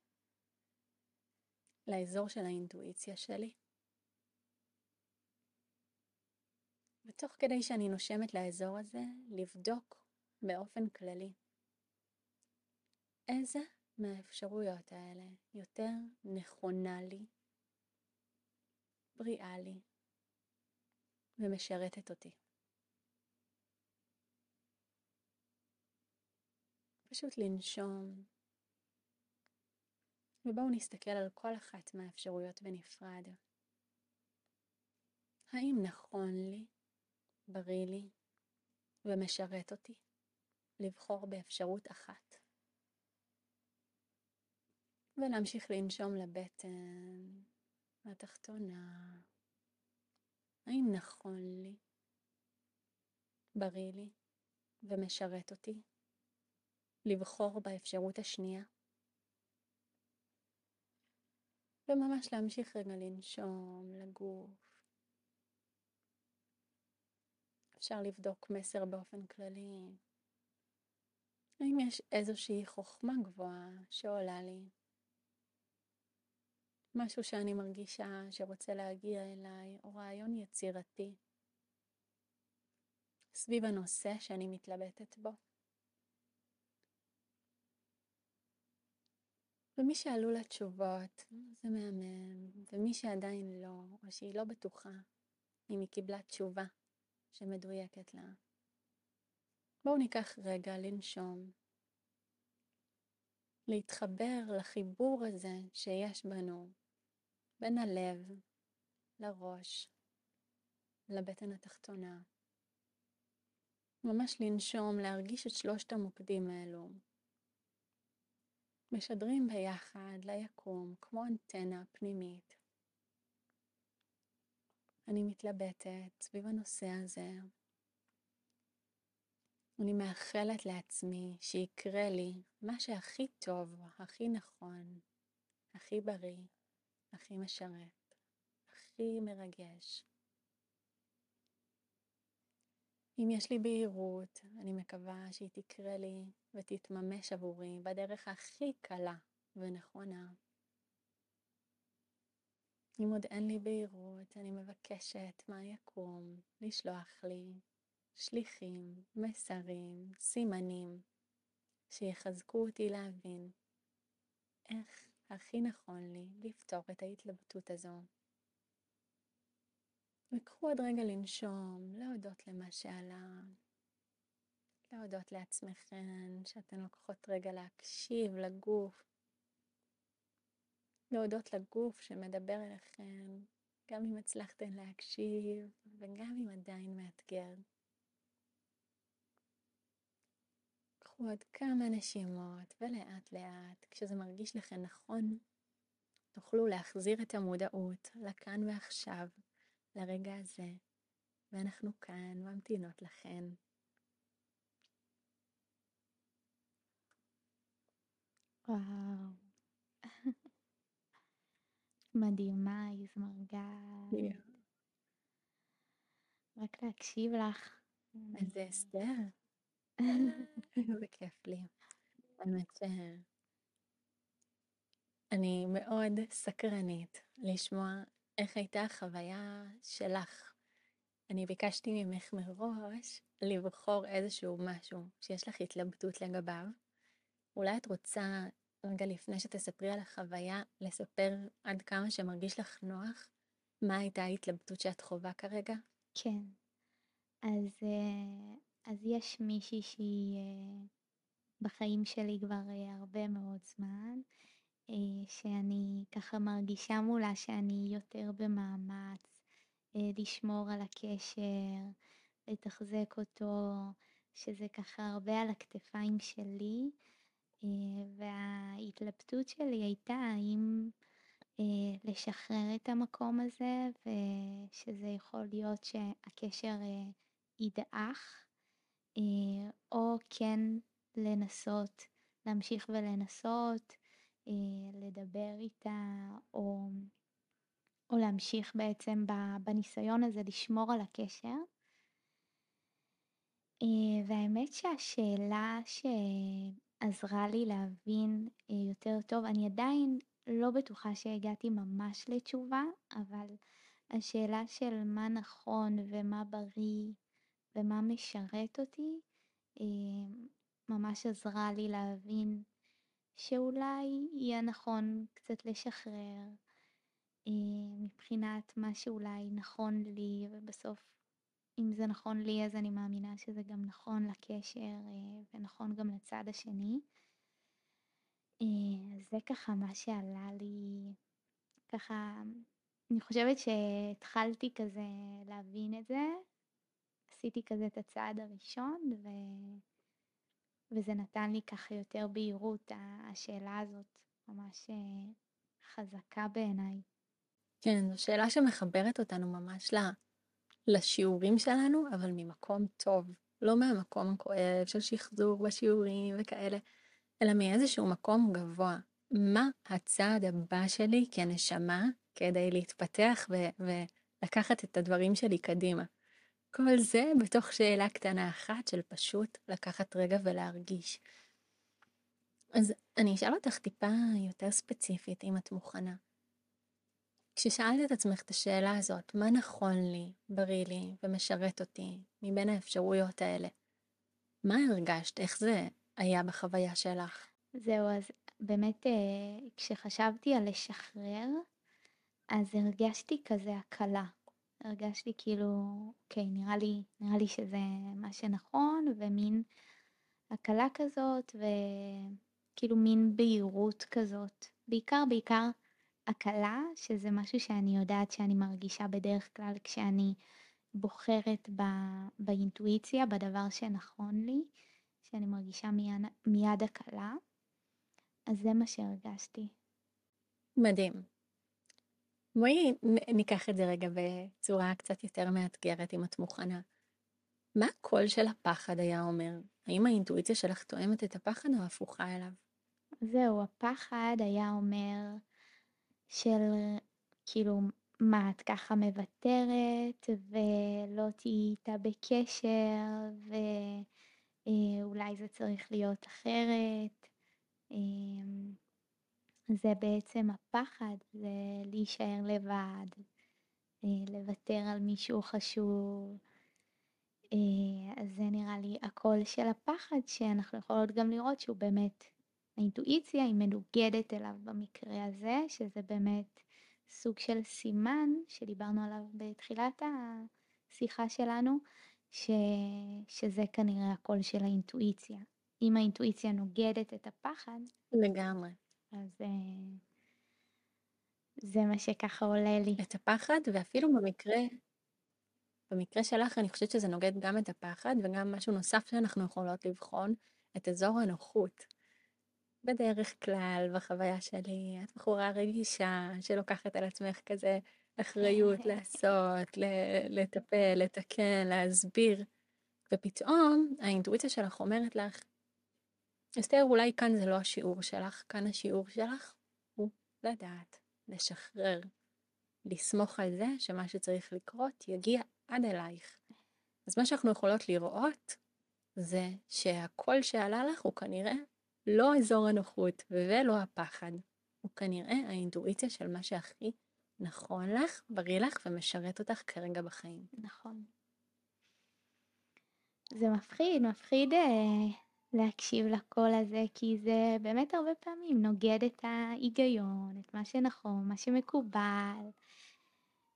לאזור של האינטואיציה שלי. ותוך כדי שאני נושמת לאזור הזה, לבדוק באופן כללי איזה מהאפשרויות האלה יותר נכונה לי, בריאה לי ומשרתת אותי. פשוט לנשום, ובואו נסתכל על כל אחת מהאפשרויות בנפרד. האם נכון לי בריא לי ומשרת אותי לבחור באפשרות אחת. ולהמשיך לנשום לבטן, לתחתונה. האם נכון לי, בריא לי ומשרת אותי לבחור באפשרות השנייה? וממש להמשיך רגע לנשום לגוף. אפשר לבדוק מסר באופן כללי. האם יש איזושהי חוכמה גבוהה שעולה לי? משהו שאני מרגישה שרוצה להגיע אליי, או רעיון יצירתי סביב הנושא שאני מתלבטת בו. ומי שעלו לה תשובות, זה מהמם, ומי שעדיין לא, או שהיא לא בטוחה אם היא קיבלה תשובה, שמדויקת לה. בואו ניקח רגע לנשום, להתחבר לחיבור הזה שיש בנו, בין הלב לראש, לבטן התחתונה. ממש לנשום, להרגיש את שלושת המוקדים האלו. משדרים ביחד ליקום כמו אנטנה פנימית. אני מתלבטת סביב הנושא הזה. אני מאחלת לעצמי שיקרה לי מה שהכי טוב, הכי נכון, הכי בריא, הכי משרת. הכי מרגש. אם יש לי בהירות, אני מקווה שהיא תקרה לי ותתממש עבורי בדרך הכי קלה ונכונה. אם עוד אין לי בהירות, אני מבקשת מהיקום לשלוח לי שליחים, מסרים, סימנים, שיחזקו אותי להבין איך הכי נכון לי לפתור את ההתלבטות הזו. וקחו עוד רגע לנשום, להודות למה שעלה, להודות לעצמכן שאתן לוקחות רגע להקשיב לגוף, להודות לגוף שמדבר אליכם, גם אם הצלחתן להקשיב וגם אם עדיין מאתגר. עוד כמה נשימות ולאט לאט, כשזה מרגיש לכם נכון, תוכלו להחזיר את המודעות לכאן ועכשיו, לרגע הזה, ואנחנו כאן ממתינות לכן. וואו. [laughs] מדהימה, יזמרגל. Yeah. רק להקשיב לך. איזה אסתר. [laughs] איזה כיף לי. האמת שאני מאוד סקרנית לשמוע איך הייתה החוויה שלך. אני ביקשתי ממך מראש לבחור איזשהו משהו שיש לך התלבטות לגביו. אולי את רוצה, רגע לפני שתספרי על החוויה, לספר עד כמה שמרגיש לך נוח? מה הייתה ההתלבטות שאת חווה כרגע? כן. אז, אה, אז יש מישהי שהיא אה, בחיים שלי כבר אה, הרבה מאוד זמן, שאני ככה מרגישה מולה שאני יותר במאמץ לשמור על הקשר, לתחזק אותו, שזה ככה הרבה על הכתפיים שלי, וההתלבטות שלי הייתה האם לשחרר את המקום הזה, ושזה יכול להיות שהקשר ידעך, אה, או כן לנסות, להמשיך ולנסות, אה, לדבר איתה, או, או להמשיך בעצם בניסיון הזה לשמור על הקשר. אה, והאמת שהשאלה שעזרה לי להבין יותר טוב, אני עדיין לא בטוחה שהגעתי ממש לתשובה, אבל השאלה של מה נכון ומה בריא ומה משרת אותי, אה, ממש עזרה לי להבין שאולי יהיה נכון קצת לשחרר אה, מבחינת מה שאולי נכון לי, ובסוף אם זה נכון לי אז אני מאמינה שזה גם נכון לקשר אה, ונכון גם לצד השני. זה ככה מה שעלה לי, ככה, אני חושבת שהתחלתי כזה להבין את זה, עשיתי כזה את הצעד הראשון, ו... וזה נתן לי ככה יותר בהירות, השאלה הזאת ממש אה, חזקה בעיניי. כן, זו שאלה שמחברת אותנו ממש לשיעורים שלנו, אבל ממקום טוב, לא מהמקום הכואב של שחזור בשיעורים וכאלה, אלא מאיזשהו מקום גבוה. מה הצעד הבא שלי כנשמה כדי להתפתח ו- ולקחת את הדברים שלי קדימה? כל זה בתוך שאלה קטנה אחת של פשוט לקחת רגע ולהרגיש. אז אני אשאל אותך טיפה יותר ספציפית, אם את מוכנה. כששאלת את עצמך את השאלה הזאת, מה נכון לי, בריא לי ומשרת אותי מבין האפשרויות האלה, מה הרגשת? איך זה היה בחוויה שלך? זהו, אז באמת אה, כשחשבתי על לשחרר, אז הרגשתי כזה הקלה. הרגשתי כאילו, אוקיי, נראה לי, נראה לי שזה מה שנכון, ומין הקלה כזאת, וכאילו מין בהירות כזאת. בעיקר, בעיקר הקלה, שזה משהו שאני יודעת שאני מרגישה בדרך כלל כשאני בוחרת ב, באינטואיציה, בדבר שנכון לי, שאני מרגישה מיד, מיד הקלה. אז זה מה שהרגשתי. מדהים. בואי ניקח את זה רגע בצורה קצת יותר מאתגרת, אם את מוכנה. מה הקול של הפחד היה אומר? האם האינטואיציה שלך תואמת את הפחד או הפוכה אליו? זהו, הפחד היה אומר של כאילו מה, את ככה מוותרת ולא תהיי איתה בקשר ואולי זה צריך להיות אחרת. זה בעצם הפחד, זה להישאר לבד, אה, לוותר על מישהו חשוב. אה, אז זה נראה לי הקול של הפחד שאנחנו יכולות גם לראות שהוא באמת, האינטואיציה היא מנוגדת אליו במקרה הזה, שזה באמת סוג של סימן שדיברנו עליו בתחילת השיחה שלנו, ש... שזה כנראה הקול של האינטואיציה. אם האינטואיציה נוגדת את הפחד, לגמרי. אז אה, זה מה שככה עולה לי. את הפחד, ואפילו במקרה, במקרה שלך אני חושבת שזה נוגד גם את הפחד, וגם משהו נוסף שאנחנו יכולות לבחון, את אזור הנוחות. בדרך כלל, בחוויה שלי, את בחורה רגישה, שלוקחת על עצמך כזה אחריות [laughs] לעשות, לטפל, לתקן, להסביר, ופתאום האינטואיציה שלך אומרת לך, אסתר, אולי כאן זה לא השיעור שלך, כאן השיעור שלך הוא לדעת, לשחרר, לסמוך על זה שמה שצריך לקרות יגיע עד אלייך. אז מה שאנחנו יכולות לראות זה שהקול שעלה לך הוא כנראה לא אזור הנוחות ולא הפחד, הוא כנראה האינטואיציה של מה שהכי נכון לך, בריא לך ומשרת אותך כרגע בחיים. נכון. זה מפחיד, מפחיד אה, להקשיב לקול הזה, כי זה באמת הרבה פעמים נוגד את ההיגיון, את מה שנכון, מה שמקובל.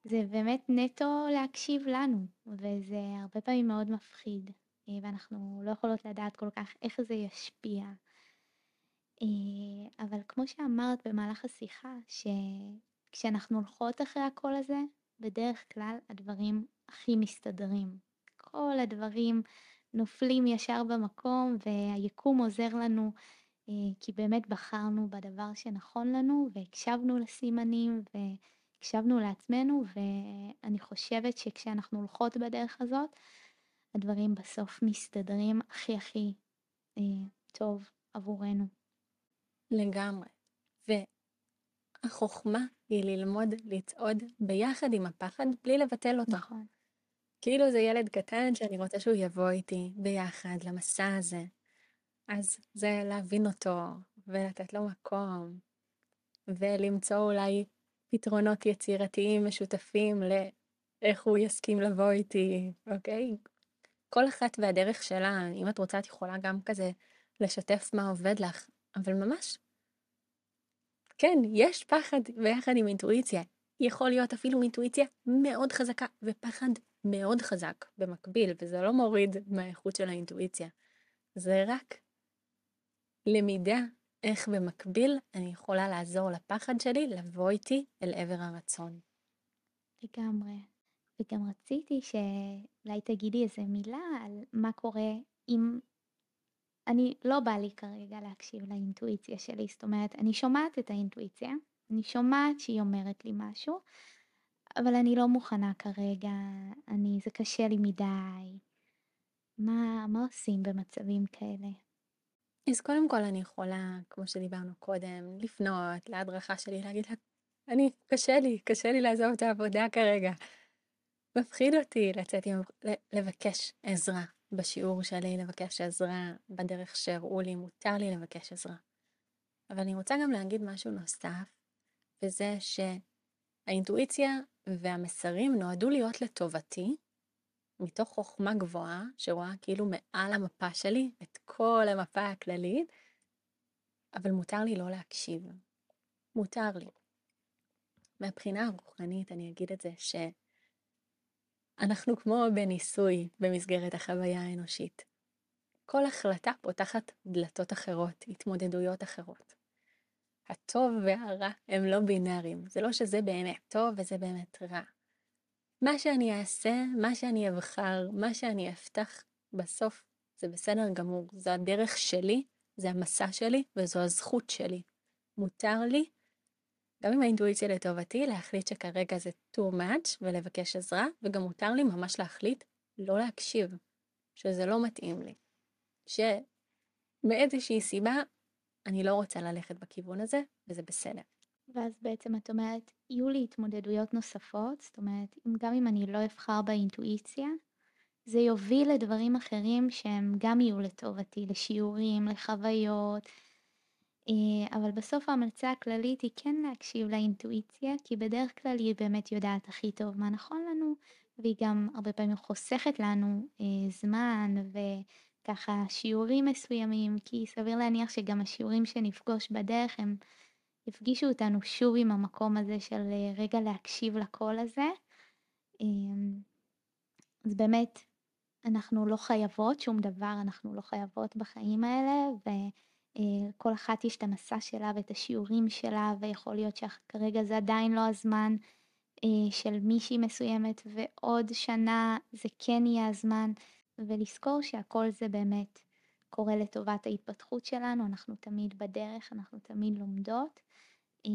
זה באמת נטו להקשיב לנו, וזה הרבה פעמים מאוד מפחיד, אה, ואנחנו לא יכולות לדעת כל כך איך זה ישפיע. אה, אבל כמו שאמרת במהלך השיחה, שכשאנחנו הולכות אחרי הקול הזה, בדרך כלל הדברים הכי מסתדרים. כל הדברים נופלים ישר במקום והיקום עוזר לנו אה, כי באמת בחרנו בדבר שנכון לנו והקשבנו לסימנים והקשבנו לעצמנו ואני חושבת שכשאנחנו הולכות בדרך הזאת הדברים בסוף מסתדרים הכי הכי אה, טוב עבורנו. לגמרי. והחוכמה היא ללמוד לצעוד ביחד עם הפחד בלי לבטל אותו. נכון. כאילו זה ילד קטן שאני רוצה שהוא יבוא איתי ביחד למסע הזה. אז זה להבין אותו ולתת לו מקום ולמצוא אולי פתרונות יצירתיים משותפים לאיך הוא יסכים לבוא איתי, אוקיי? כל אחת והדרך שלה, אם את רוצה את יכולה גם כזה לשתף מה עובד לך, אבל ממש, כן, יש פחד ביחד עם אינטואיציה. יכול להיות אפילו אינטואיציה מאוד חזקה ופחד מאוד חזק במקביל, וזה לא מוריד מהאיכות של האינטואיציה. זה רק למידה איך במקביל אני יכולה לעזור לפחד שלי לבוא איתי אל עבר הרצון. לגמרי. וגם רציתי שאולי תגידי איזה מילה על מה קורה אם אני לא בא לי כרגע להקשיב לאינטואיציה שלי, זאת אומרת, אני שומעת את האינטואיציה, אני שומעת שהיא אומרת לי משהו, אבל אני לא מוכנה כרגע, אני, זה קשה לי מדי. מה, מה עושים במצבים כאלה? אז קודם כל אני יכולה, כמו שדיברנו קודם, לפנות להדרכה שלי, להגיד לה, אני, קשה לי, קשה לי לעזוב את העבודה כרגע. מפחיד אותי לצאת עם, לבקש עזרה בשיעור שלי, לבקש עזרה בדרך שהראו לי, מותר לי לבקש עזרה. אבל אני רוצה גם להגיד משהו נוסף, וזה שהאינטואיציה והמסרים נועדו להיות לטובתי, מתוך חוכמה גבוהה, שרואה כאילו מעל המפה שלי את כל המפה הכללית, אבל מותר לי לא להקשיב. מותר לי. מהבחינה הרוחנית אני אגיד את זה שאנחנו כמו בניסוי במסגרת החוויה האנושית. כל החלטה פותחת דלתות אחרות, התמודדויות אחרות. הטוב והרע הם לא בינאריים, זה לא שזה באמת טוב וזה באמת רע. מה שאני אעשה, מה שאני אבחר, מה שאני אפתח, בסוף זה בסדר גמור, זו הדרך שלי, זה המסע שלי וזו הזכות שלי. מותר לי, גם עם האינטואיציה לטובתי, להחליט שכרגע זה too much ולבקש עזרה, וגם מותר לי ממש להחליט לא להקשיב, שזה לא מתאים לי. שמאיזושהי סיבה אני לא רוצה ללכת בכיוון הזה, וזה בסדר. ואז בעצם את אומרת, יהיו לי התמודדויות נוספות, זאת אומרת, גם אם אני לא אבחר באינטואיציה, זה יוביל לדברים אחרים שהם גם יהיו לטובתי, לשיעורים, לחוויות, אה, אבל בסוף ההמלצה הכללית היא כן להקשיב לאינטואיציה, כי בדרך כלל היא באמת יודעת הכי טוב מה נכון לנו, והיא גם הרבה פעמים חוסכת לנו אה, זמן וככה שיעורים מסוימים, כי סביר להניח שגם השיעורים שנפגוש בדרך הם יפגישו אותנו שוב עם המקום הזה של אה, רגע להקשיב לקול הזה. אמ, אז באמת, אנחנו לא חייבות שום דבר, אנחנו לא חייבות בחיים האלה, וכל אה, אחת יש את המסע שלה ואת השיעורים שלה, ויכול להיות שכרגע זה עדיין לא הזמן אה, של מישהי מסוימת, ועוד שנה זה כן יהיה הזמן, ולזכור שהכל זה באמת קורה לטובת ההתפתחות שלנו, אנחנו תמיד בדרך, אנחנו תמיד לומדות, אה,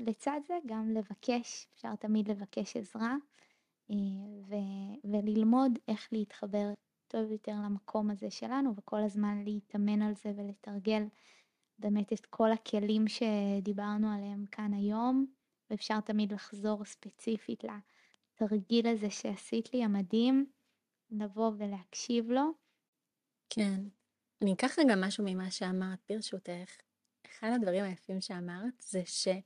ולצד זה גם לבקש, אפשר תמיד לבקש עזרה. אה, ו- וללמוד איך להתחבר טוב יותר למקום הזה שלנו וכל הזמן להתאמן על זה ולתרגל באמת את כל הכלים שדיברנו עליהם כאן היום ואפשר תמיד לחזור ספציפית לתרגיל הזה שעשית לי המדהים, לבוא ולהקשיב לו. כן, אני אקח רגע משהו ממה שאמרת ברשותך. אחד הדברים היפים שאמרת זה של...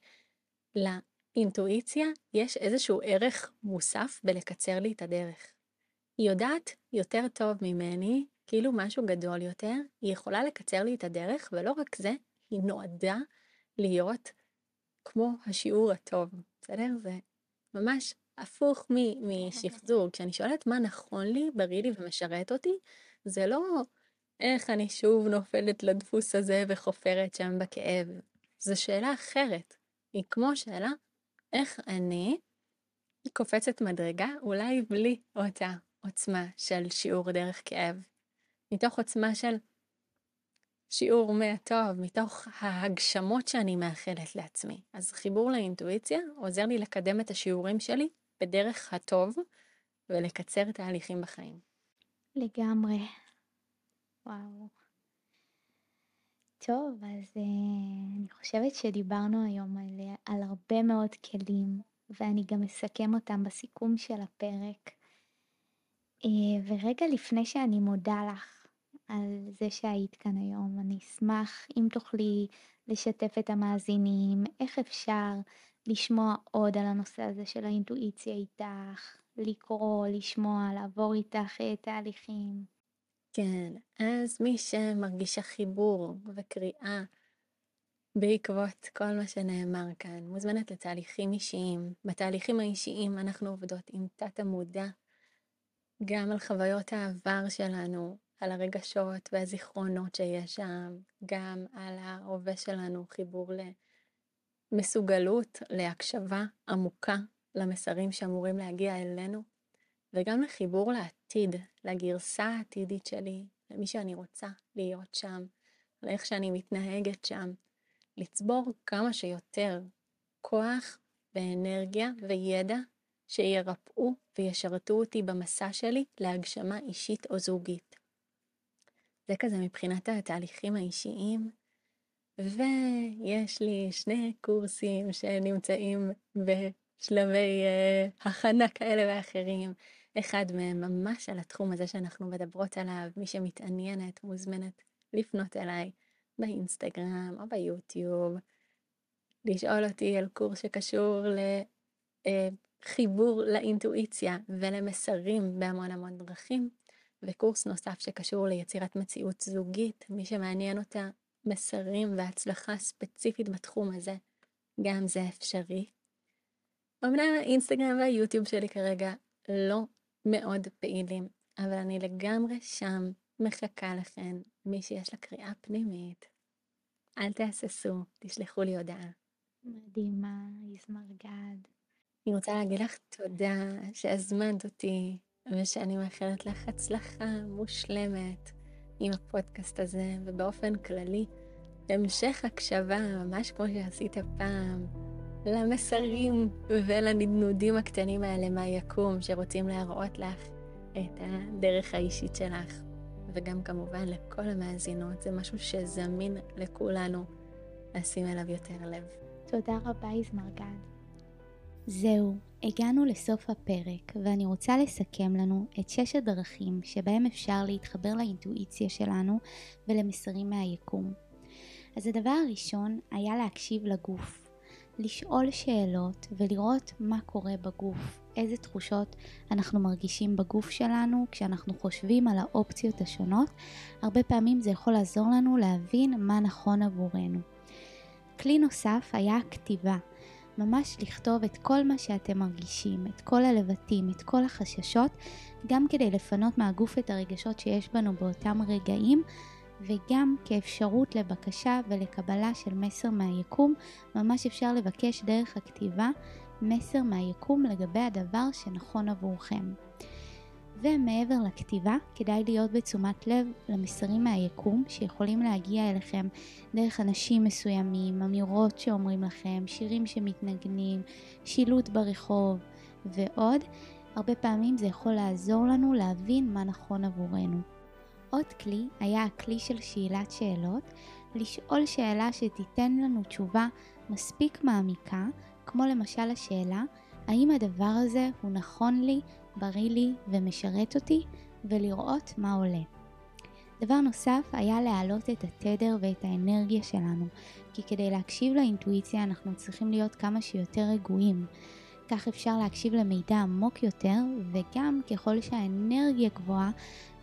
אינטואיציה, יש איזשהו ערך מוסף בלקצר לי את הדרך. היא יודעת יותר טוב ממני, כאילו משהו גדול יותר, היא יכולה לקצר לי את הדרך, ולא רק זה, היא נועדה להיות כמו השיעור הטוב, בסדר? זה ממש הפוך משחזור. [laughs] כשאני שואלת מה נכון לי, בריא לי ומשרת אותי, זה לא איך אני שוב נופלת לדפוס הזה וחופרת שם בכאב. זו שאלה אחרת. היא כמו שאלה איך אני קופצת מדרגה, אולי בלי אותה עוצמה של שיעור דרך כאב, מתוך עוצמה של שיעור מהטוב, מתוך ההגשמות שאני מאחלת לעצמי. אז חיבור לאינטואיציה עוזר לי לקדם את השיעורים שלי בדרך הטוב ולקצר תהליכים בחיים. לגמרי. וואו. טוב, אז uh, אני חושבת שדיברנו היום על, על הרבה מאוד כלים, ואני גם אסכם אותם בסיכום של הפרק. Uh, ורגע לפני שאני מודה לך על זה שהיית כאן היום, אני אשמח אם תוכלי לשתף את המאזינים, איך אפשר לשמוע עוד על הנושא הזה של האינטואיציה איתך, לקרוא, לשמוע, לעבור איתך uh, תהליכים. כן, אז מי שמרגישה חיבור וקריאה בעקבות כל מה שנאמר כאן, מוזמנת לתהליכים אישיים. בתהליכים האישיים אנחנו עובדות עם תת המודע, גם על חוויות העבר שלנו, על הרגשות והזיכרונות שיש שם, גם על ההווה שלנו, חיבור למסוגלות, להקשבה עמוקה למסרים שאמורים להגיע אלינו. וגם לחיבור לעתיד, לגרסה העתידית שלי, למי שאני רוצה להיות שם, לאיך שאני מתנהגת שם, לצבור כמה שיותר כוח ואנרגיה וידע שירפאו וישרתו אותי במסע שלי להגשמה אישית או זוגית. זה כזה מבחינת התהליכים האישיים, ויש לי שני קורסים שנמצאים בשלבי uh, הכנה כאלה ואחרים. אחד מהם ממש על התחום הזה שאנחנו מדברות עליו, מי שמתעניינת מוזמנת לפנות אליי באינסטגרם או ביוטיוב, לשאול אותי על קורס שקשור לחיבור לאינטואיציה ולמסרים בהמון המון דרכים, וקורס נוסף שקשור ליצירת מציאות זוגית, מי שמעניין אותה מסרים והצלחה ספציפית בתחום הזה, גם זה אפשרי. אמנם האינסטגרם והיוטיוב שלי כרגע לא מאוד פעילים, אבל אני לגמרי שם מחכה לכן, מי שיש לה קריאה פנימית. אל תהססו, תשלחו לי הודעה. מדהימה, יזמר גד. אני רוצה להגיד לך תודה שהזמנת אותי, ושאני מאחלת לך הצלחה מושלמת עם הפודקאסט הזה, ובאופן כללי, המשך הקשבה, ממש כמו שעשית פעם. למסרים ולנדנודים הקטנים האלה מהיקום שרוצים להראות לך את הדרך האישית שלך. וגם כמובן לכל המאזינות, זה משהו שזמין לכולנו לשים אליו יותר לב. תודה רבה יזמרגד. זהו, הגענו לסוף הפרק, ואני רוצה לסכם לנו את שש הדרכים שבהם אפשר להתחבר לאינטואיציה שלנו ולמסרים מהיקום. אז הדבר הראשון היה להקשיב לגוף, לשאול שאלות ולראות מה קורה בגוף, איזה תחושות אנחנו מרגישים בגוף שלנו כשאנחנו חושבים על האופציות השונות. הרבה פעמים זה יכול לעזור לנו להבין מה נכון עבורנו. כלי נוסף היה הכתיבה. ממש לכתוב את כל מה שאתם מרגישים, את כל הלבטים, את כל החששות, גם כדי לפנות מהגוף את הרגשות שיש בנו באותם רגעים, וגם כאפשרות לבקשה ולקבלה של מסר מהיקום, ממש אפשר לבקש דרך הכתיבה מסר מהיקום לגבי הדבר שנכון עבורכם. ומעבר לכתיבה, כדאי להיות בתשומת לב למסרים מהיקום שיכולים להגיע אליכם דרך אנשים מסוימים, אמירות שאומרים לכם, שירים שמתנגנים, שילוט ברחוב ועוד. הרבה פעמים זה יכול לעזור לנו להבין מה נכון עבורנו. עוד כלי היה הכלי של שאלת שאלות, לשאול שאלה שתיתן לנו תשובה מספיק מעמיקה, כמו למשל השאלה, האם הדבר הזה הוא נכון לי, בריא לי ומשרת אותי, ולראות מה עולה. דבר נוסף היה להעלות את התדר ואת האנרגיה שלנו, כי כדי להקשיב לאינטואיציה אנחנו צריכים להיות כמה שיותר רגועים. כך אפשר להקשיב למידע עמוק יותר, וגם ככל שהאנרגיה גבוהה,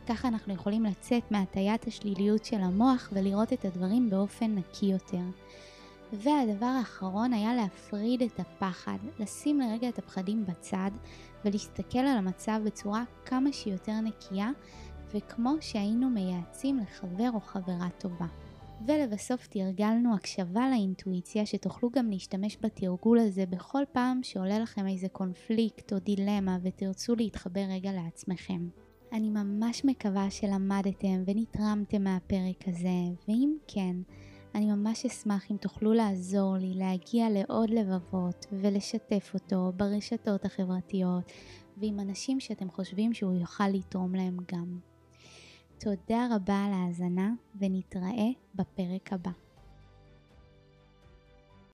ככה אנחנו יכולים לצאת מהטיית השליליות של המוח ולראות את הדברים באופן נקי יותר. והדבר האחרון היה להפריד את הפחד, לשים לרגע את הפחדים בצד ולהסתכל על המצב בצורה כמה שיותר נקייה וכמו שהיינו מייעצים לחבר או חברה טובה. ולבסוף תרגלנו הקשבה לאינטואיציה שתוכלו גם להשתמש בתרגול הזה בכל פעם שעולה לכם איזה קונפליקט או דילמה ותרצו להתחבר רגע לעצמכם. אני ממש מקווה שלמדתם ונתרמתם מהפרק הזה, ואם כן, אני ממש אשמח אם תוכלו לעזור לי להגיע לעוד לבבות ולשתף אותו ברשתות החברתיות ועם אנשים שאתם חושבים שהוא יוכל לתרום להם גם. תודה רבה על ההאזנה ונתראה בפרק הבא.